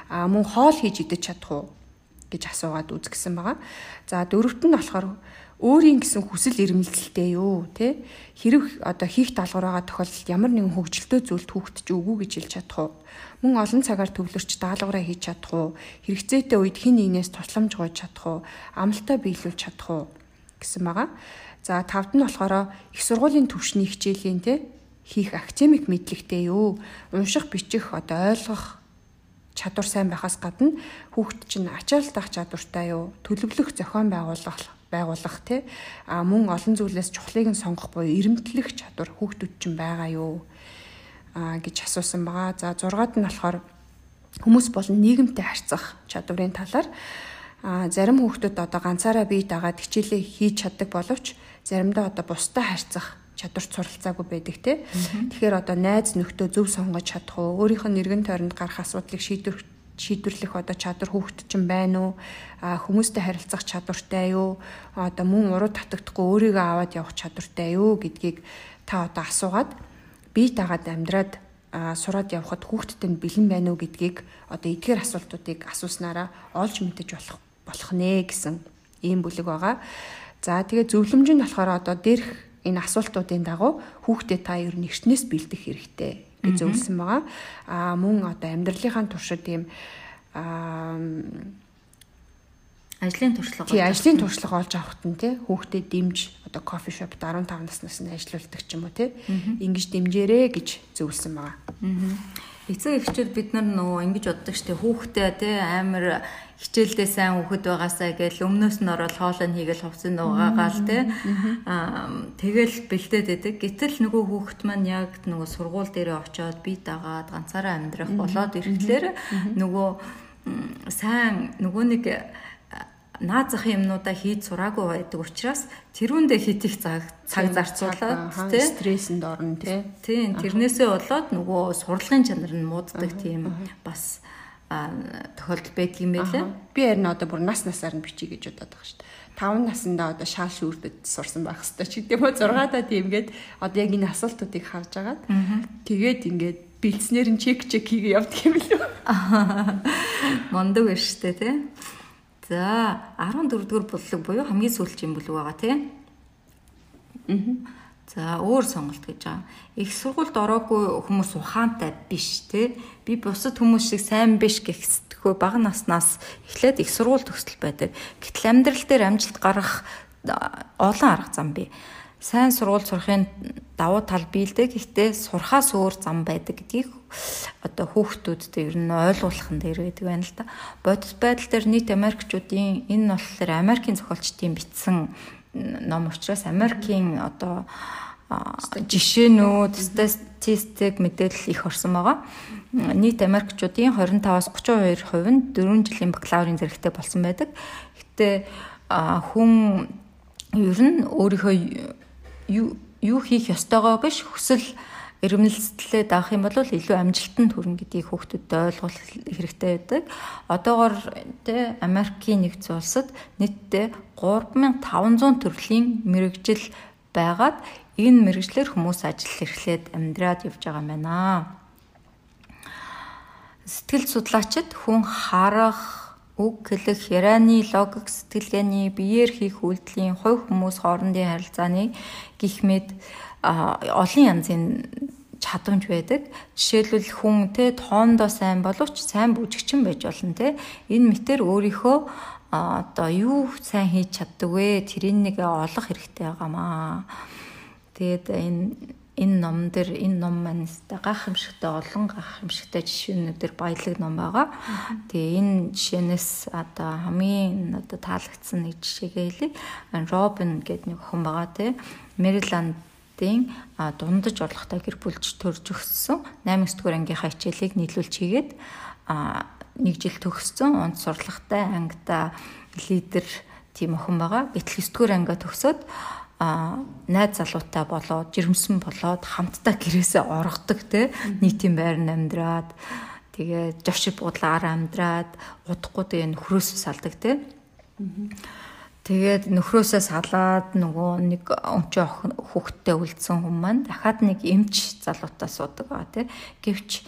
А мөн хоол хийж идэж чадах уу? Гэж асуугаад үзгсэн байгаа. За дөрөвт нь болохоор өөрийн гэсэн хүсэл эрмэлзэлтэй юу те хэрэг одоо хийх даалгавар байгаа тохиолдолд ямар нэгэн хөгжилтэй зүйлд хүүхэд ч үгүй гэж хэлж чадах уу? Мөн олон цагаар төвлөрч даалгавраа хийж чадах уу? Хэрэгцээтэй үед хин нэгнээс тусламж гойж чадах уу? Амлалтаа биелүүлж чадах уу? Гэсэн байгаа. За тавд нь болохоор их сургуулийн төвшний хичээлийн те хийх академик мэдлэгтэй юу? Унших бичих одоо ойлгох чадвар сайн байхаас гадна хүүхэд чинь ачаал дах чадвартай юу? Төлөвлөх зохион байгуулах байгуулах тий а мөн олон зүйлээс чухлыг нь сонгох буюу эрэмтлэх чадвар хүүхдүүд чинь байгаа юу? А гэж асуусан байгаа. За 6-ад нь болохоор хүмүүс болон нийгэмтэй харьцах чадварын талаар а зарим хүүхдүүд одоо ганцаараа бие дагаад хичээлээ хийж чаддаг боловч заримдаа одоо бусдад харьцах чадварт суралцаагүй байдаг те. Тэгэхээр одоо найз нөхдөө зөв сонгож чадах уу? Өөрийнх нь эргэн тойронд гарах асуудлыг шийдвэр шийдвэрлэх одоо чадвар хүүхэд чинь байна уу? А хүмүүстэй харилцах чадвартай юу? Одоо мөн уруу татагдахгүй өөрийгөө аваад явах чадвартай юу гэдгийг та одоо асуугаад бие дагаад амьдраад сураад явхад хүүхдэд нь бэлэн байна уу гэдгийг одоо эдгээр асуултуудыг асууснараа олж мэдэж болох болох нэ гэсэн ийм бүлэг байгаа. За тэгээ зөвлөмж нь болохоор одоо дээрх энэ асуултуудын дагуу хүүхдээ та ер нь эртнээс бэлдэх хэрэгтэй гэж зөвлөсөн байгаа. Аа мөн одоо амьдралынхаа туршид ийм аа ажлын туршлага тий ажлын туршлага олж авахт нь тий хүүхдэд дэмж одоо кофе шопд 15 наснаас нь ажиллаулдаг ч юм уу тий ингэж дэмжээрэй гэж зөвлөсөн байгаа. Эцэг эхчүүд бид нар нөгөө ингэж боддог штеп хүүхдээ тий амар хичээлдээ сайн хүүхэд байгаасаа гэж өмнөөс нь ороод хоолой нь хийгээл хувцсан угаагаал тий аа тэгэл бэлдээд байдаг. Гэтэл нөгөө хүүхэд маань яг нөгөө сургууль дээрээ очиод бие дагаад ганцаараа амьдрах болоод ирэхлээр нөгөө сайн нөгөө нэг наад зах юмнуудаа хийж сураагүй байдаг учраас тэрүүндээ хит их цаг цаг зарцуулаад тий стрессэнд орно тий. Тийм тэрнээсээ болоод нөгөө сурлагын чанар нь мууддаг тийм бас тохиолдол байдаг юм байлаа. Би харин одоо бүр нас насаар нь бичиж гэж бодоод байгаа шүү дээ. 5 наснда одоо шаал шүүрдэд сурсан байх хэвээр ч гэдэм үү 6 даа тиймгээд одоо яг энэ асуултуудыг харж агаад тэгээд ингээд бэлснээр нь чек чек хийгээ явдаг юм лөө. Мондөг биш үү те. За 14 дугаар бүлэг буюу хамгийн сүүлчийн бүлэг байгаа те. Аа За өөр сонголт гэж байгаа. Их сургуульд ороогүй хүмүүс ухаантай биш те. Би бусад хүмүүс шиг сайн биш гэхсдэггүй бага наснаас эхлээд их сургууль төгсөл байдаг. Гэтэл амьдрал дээр амжилт гарах олон арга зам бий. Сайн сургууль сурахын давуу тал биелдэг. Гэхдээ сурхаас өөр зам байдаг гэдгийг одоо хүүхдүүдтэй ер нь ойлгуулахын дээр байдаг байна л да. Бодит байдал дээр нийт Америкчуудын энэ нь болохоор Америкийн зохиолчдын бичсэн ном учраас Америкийн одоо жишээнүүд статистик мэдээлэл их орсон байгаа. Нийт Америкчуудын 25-аас 32% нь 4 жилийн бакалаврын зэрэгтэй болсон байдаг. Гэтэ хүн ер нь өөрийнхөө юу хийх ёстойгоо биш хүсэл эрмэлзлээ даах юм бол илүү амжилтанд хүрнэ гэдгийг хүүхдүүдэд ойлгуулах хэрэгтэй байдаг. Одоогоор тэ Америкийн нэгдсэн улсад нийтдээ 3500 төрлийн мэрэгжил байгаад энэ мэрэгжлэр хүмүүс ажил эрхлээд амьдраад явж байгаа юм байна. Сэтгэл судлаачид хүн харах, үг хэлэх, ярианы логик, сэтгэлгээний биеэр хийх үйлдэлийн хувь хүмүүс хоорондын харилцааны гих мэд олон янзын чадамж байдаг. Жишээлбэл хүн те тоондоо сайн боловч сайн бүжигчин байж болно те. Энэ мэтэр өөрийнхөө одоо юу сайн хийж чаддаг вэ? Тэрийг нэг олох хэрэгтэй байгаамаа. Тэгээд энэ энэ ном дээр энэ ном маань гайхамшигтай олон гайхамшигтай жишээнүүдээр баялаг ном байгаа. Тэгээ энэ жишээнээс одоо хамгийн одоо таалагдсан нэг жишээгээ хэлье. Робин гэдэг нэг охин байгаа те. Мэриланд дийн дундаж орлоготой гэр бүлж төрж өгсөн 8 дугаар ангийнхаа хичээлийг нийлүүлж хийгээд нэг жил төгссөн онд сурлагатай ангида лидер тийм охин байгаа. Гэтэл 9 дугаар ангиа төгсөөд найз залуутай болоод жирэмсэн болоод хамтдаа гэрээсээ оргодог те. Нийтийн байранд амьдраад тэгээ жавшиг буудлаар амьдраад удахгүй тэгээ нөхрөөсөө салдаг те. Тэгээд нөхрөөсөө салаад нөгөө нэг өмчөө хүүхдтэй үлдсэн хүн маань дахиад нэг эмч залуутай суудаг байгаа тий. Гэвч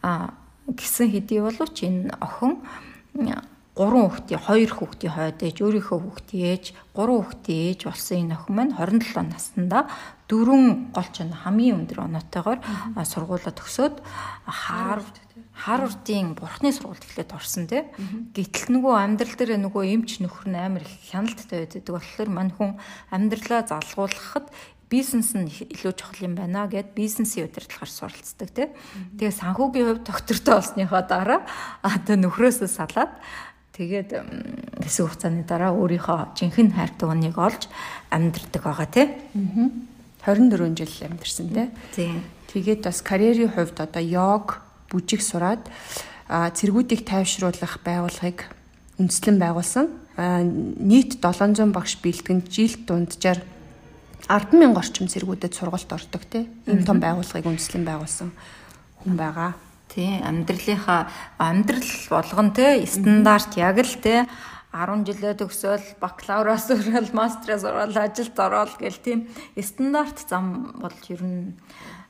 а гисэн хэдий боловч энэ охин гурван хүүхдийн хоёр хүүхдийн хойд ээж өөрийнхөө хүүхдийн ээж гурван хүүхдийн ээж болсон энэ охин маань 27 наснда дөрвөн голч хамгийн өндөр оноотойгоор сургуулаа төгсөөд Харвард Харвардын бурхны сургуульд эхлээд орсон тий. Гэтэл нөгөө амьдрал дээр нөгөө эмч нөхөр нь амар их хяналттай байдаг. Тэгэхээр мань хүн амьдралаа залгуулахад бизнес нь илүү чухал юм байна гэд бизнесийн удирдлагаар суралцдаг тий. Тэгээ санхүүгийн хувь доктортой болсныхоо дараа одоо нөхрөөсөө салаад тэгээд хэсэг хугацааны дараа өөрийнхөө жинхэнэ хайр дууныг олж амьдрдаг байгаа тий. 24 жил амьдэрсэн тий. Тийм. Тэгээд бас карьерийн хувьд одоо йог бүжиг сураад цэргүүдийг тайвшруулах байгууллагыг үндэслэн байгуулсан. Нийт 700 багш бэлтгэн жилд дунджаар 100000 орчим цэргүүдэд сургалт ордог тийм энэ том байгууллагыг үндэслэн байгуулсан хүн байгаа. Тийм амьдралынхаа амьдрал болгон те стандарт яг л те 10 жилээ төгсөөл бакалавраас өрөөл мастераас ороод ажилд ороод гэл тийм стандарт зам бол ер нь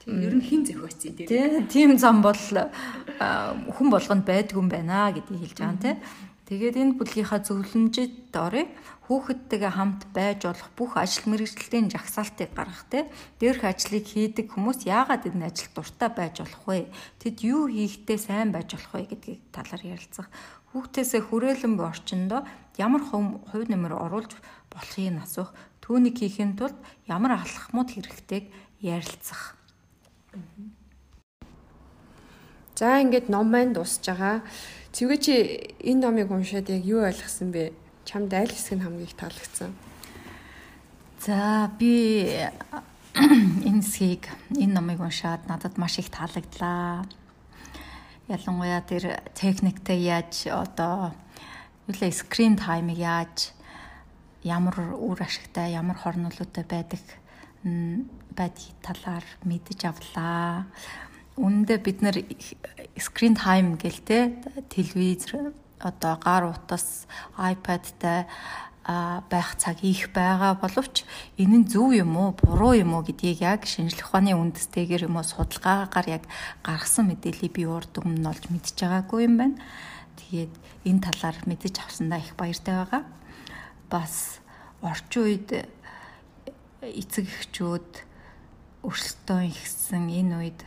Ер нь хин зохиоцсон тийм. Тийм зам бол хүн болгонд байдгүй юм байна гэдгийг хэлж байгаа тийм. Тэгээд энэ бүлгийнхаа зөвлөмжөд орой хүүхэдтэйгээ хамт байж болох бүх ажил мэргэжлийн жагсаалтыг гаргах те дээрх ажлыг хийдэг хүмүүс яагаад энэ ажил дуртай байж болох вэ? Тэд юу хийхдээ сайн байж болох вэ гэдгийг талаар ярилцах. Хүүхдээсээ хүрээлэн буй орчиндөө ямар хувь нэмэр оруулж болохыг асуух, түүнийг хийхин тулд ямар алхмууд хэрэгтэйг ярилцах За ингээд ном маань дуусж байгаа. Цэвгээ чи энэ номыг уншаад яг юу ойлгосон бэ? Чамд аль хэсэг нь хамгийн их таалагдсан? За би энэ хэсгийг энэ номыг уншаад надад маш их таалагдлаа. Ялангуяа тэр техниктэй яаж одоо юу лээ скрин таймыг яаж ямар үр ашигтай, ямар хорнолоотой байдаг байдгийг талаар мэдэж авлаа. Үүндээ бид нэр screen time гэл те телевиз одоо гар утас iPad-тай байх цаг их байгаа боловч энэ нь зөв юм уу буруу юм уу гэдгийг яг шинжлэх ухааны үндэстэйгээр юм уу судалгаагаар яг гаргасан мэдээллийг би урд өмнө олж мэдж байгаагүй юм байна. Тэгээд энэ талаар мэдэж авсандаа их баяртай байгаа. Бас орчин үед эцэг эхчүүд өрсөлдөөн ихсэн энэ үед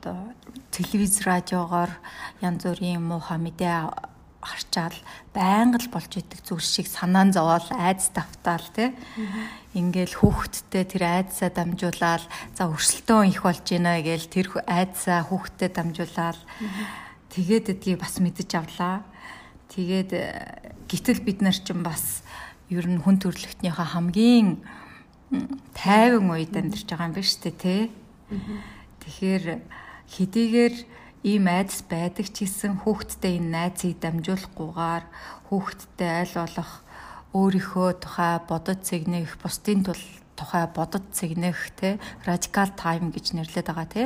одоо телевиз радиогоор янз бүрийн муухай мэдээ харчаал байнга л болж идэг зүйл шиг санаан зовоол айц тавтаал тий ингээл хүүхдтэй тэр айцсаа дамжуулаад за өрсөлдөөн их болж байна гээл тэр айцсаа хүүхдтэй дамжуулаад тэгээд эдгийг бас мэдэж авлаа. Тэгээд гítэл бид нар чинь бас ер нь хүн төрөлхтнийхээ хамгийн тайван үед амьдарч байгаа юм биш үү те. Тэгэхээр хэдийгээр ийм айдас байдаг ч гэсэн хүүхдтэй энэ найзыг дамжуулахгүйгээр хүүхдтэй аль болох өөрийнхөө тухай бодож цэгнэх, бусдын тул тухай бодож цэгнэх те радикал тайм гэж нэрлэдэг байгаа те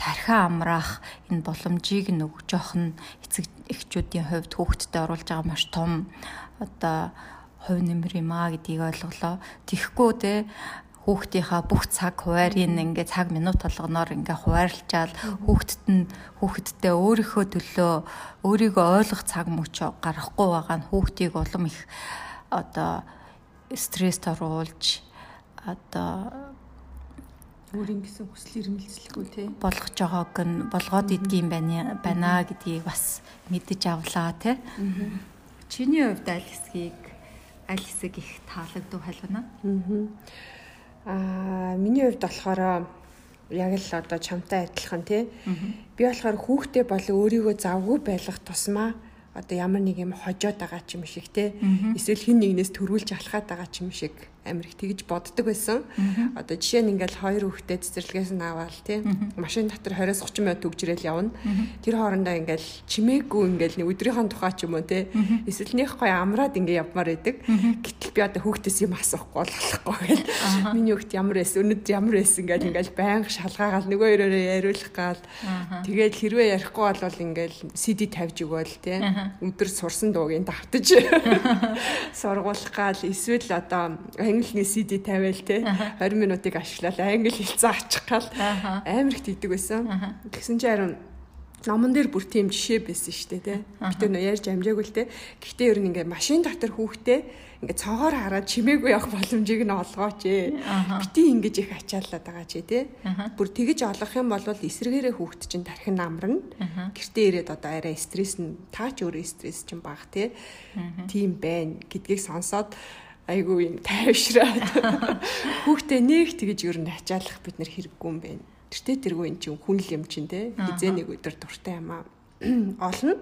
тархиа амраах энэ боломжийг нөгж нь эцэг эхчүүдийн хувьд хүүхдэд оруулж байгаа маш том одоо хувь нэмэр юм а гэдгийг ойлголоо. Тихгүй те хүүхдийнхаа бүх цаг хуваарийг ингээ цаг минут толгоноор ингээ хуваарлчаал хүүхдэд нь хүүхэдтэй өөрийнхөө төлөө өөрийгөө ойлгох цаг мөч гарахгүй байгаа нь хүүхдийг улам их одоо стресст оруулж одоо өөрийн гэсэн хүсэл эрмэлзэлгүй тий болгож байгааг нь болгоод идгийн байна байна гэдгийг бас мэдэж авлаа тий. Чиний хувьд аль хэсгийг аль хэсэг их таалагдв халуна? Аа миний хувьд болохоор яг л одоо чамтай адилхан тий. Би болохоор хүүхдээ бол өөрийгөө завгүй байлгах тусмаа одоо ямар нэг юм хожоод байгаа ч юм шиг тий. Эсвэл хин нэгнээс төрүүлж алхаад байгаа ч юм шиг амир их тэгж боддог байсан. Одоо жишээ нь ингээл хоёр хүүхдээ цэцэрлэгээс нь аваад тий. Машин дотор 20-30 минут төгжрэл явна. Тэр хоорондоо ингээл чимээгүй ингээл нэг өдрийнхөө тухай ч юм уу тий. Гоё амраад ингээ явмаар байдаг. Гэтэл би одоо хүүхдээс юм асуухгүй болохгүй гэл. Миний хүүхд ямар байсан өнөд ямар байсан ингээл ингээл байнга шалгаагаал нөгөө өрөөрөө яриулах гал. Тэгээд хэрвээ ярихгүй бол ингээл CD тавьж өгөөл тий. Өдөр сурсан дуугийн давтаж. Сургуулах гал эсвэл одоо англиний CD тавиал те 20 минутыг ашиглаад англи хэлцээ ачих гал амар их тийдэг байсан. Тэгсэн чинь харин номон дээр бүр тийм жишээ байсан шүү дээ тий. Гэтэ нөө ярьж амжаагүй л тий. Гэхдээ ер нь ингээ машин дотор хүүхдээ ингээ цогоор хараад чимээгүй явах боломжийг нь олгооч ээ. Бити ингэж их ачаалаад байгаа чи тий. Бүр тэгэж олох юм бол эсрэгээрээ хүүхд чинь тархин намрна. Гэртээ ирээд одоо арай стресс нь таач өөрөө стресс чинь баг тий. Тийм байна гэдгийг сонсоод айгүй юм тайвшраад хүүхдээ нэг тэгэж ер нь ачаалах бид нэр хэрэггүй юм байна. Тэртээ тэргүй эн чинь хүн л юм чинь те хизээ нэг өдөр дуртай юм аа олно.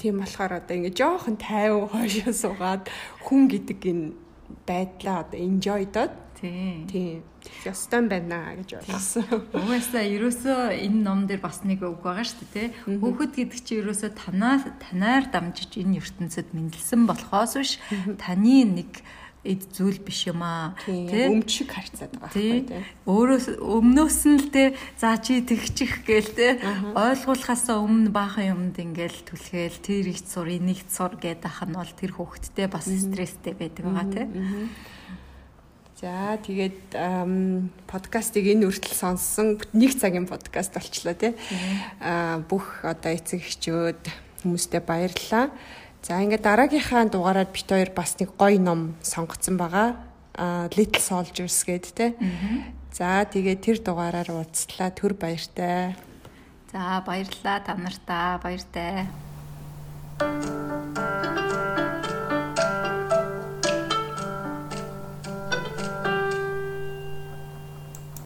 Тийм болохоор одоо ингэ жоохон тайван хойшоо суугаад хүн гэдэг энэ байдлаа одоо enjoy доод Тийм. Тийм. Ястан байна гэж бодсон. Угаасаа ерөөсөө энэ ном дээр бас нэг үг байгаа шүү дээ, тэ. Хүүхэд гэдэг чинь ерөөсөө танаа танаар дамжиж энэ ертөнцид мэдлсэн болохоос биш таны нэг эд зүйл биш юм аа тий өмч шиг харьцаад байгаа байхгүй тий. өөрөөс өмнөөс нь л тий за чи тэгчих гээл тий. Ойлгуулахаасаа өмнө баахан юмд ингээл түлхээл тэр их сур энийг сур гэдэг ах нь бол тэр хүүхэдтэй бас стресстэй байдаг байгаа тий За тэгээд подкастыг энэ үртэл сонссон нэг цагийн подкаст болчлоо тий. Аа бүх одоо эцэг эхчүүд хүмүүстээ баярлалаа. За ингээд дараагийнхаа дугаараар бит хоёр бас нэг гоё ном сонгоцсон байгаа. Аа Little Soldiers гэдэг тий. За тэгээд тэр дугаараар уулзлаа. Төр баяртай. За баярлалаа та нартаа баяртай.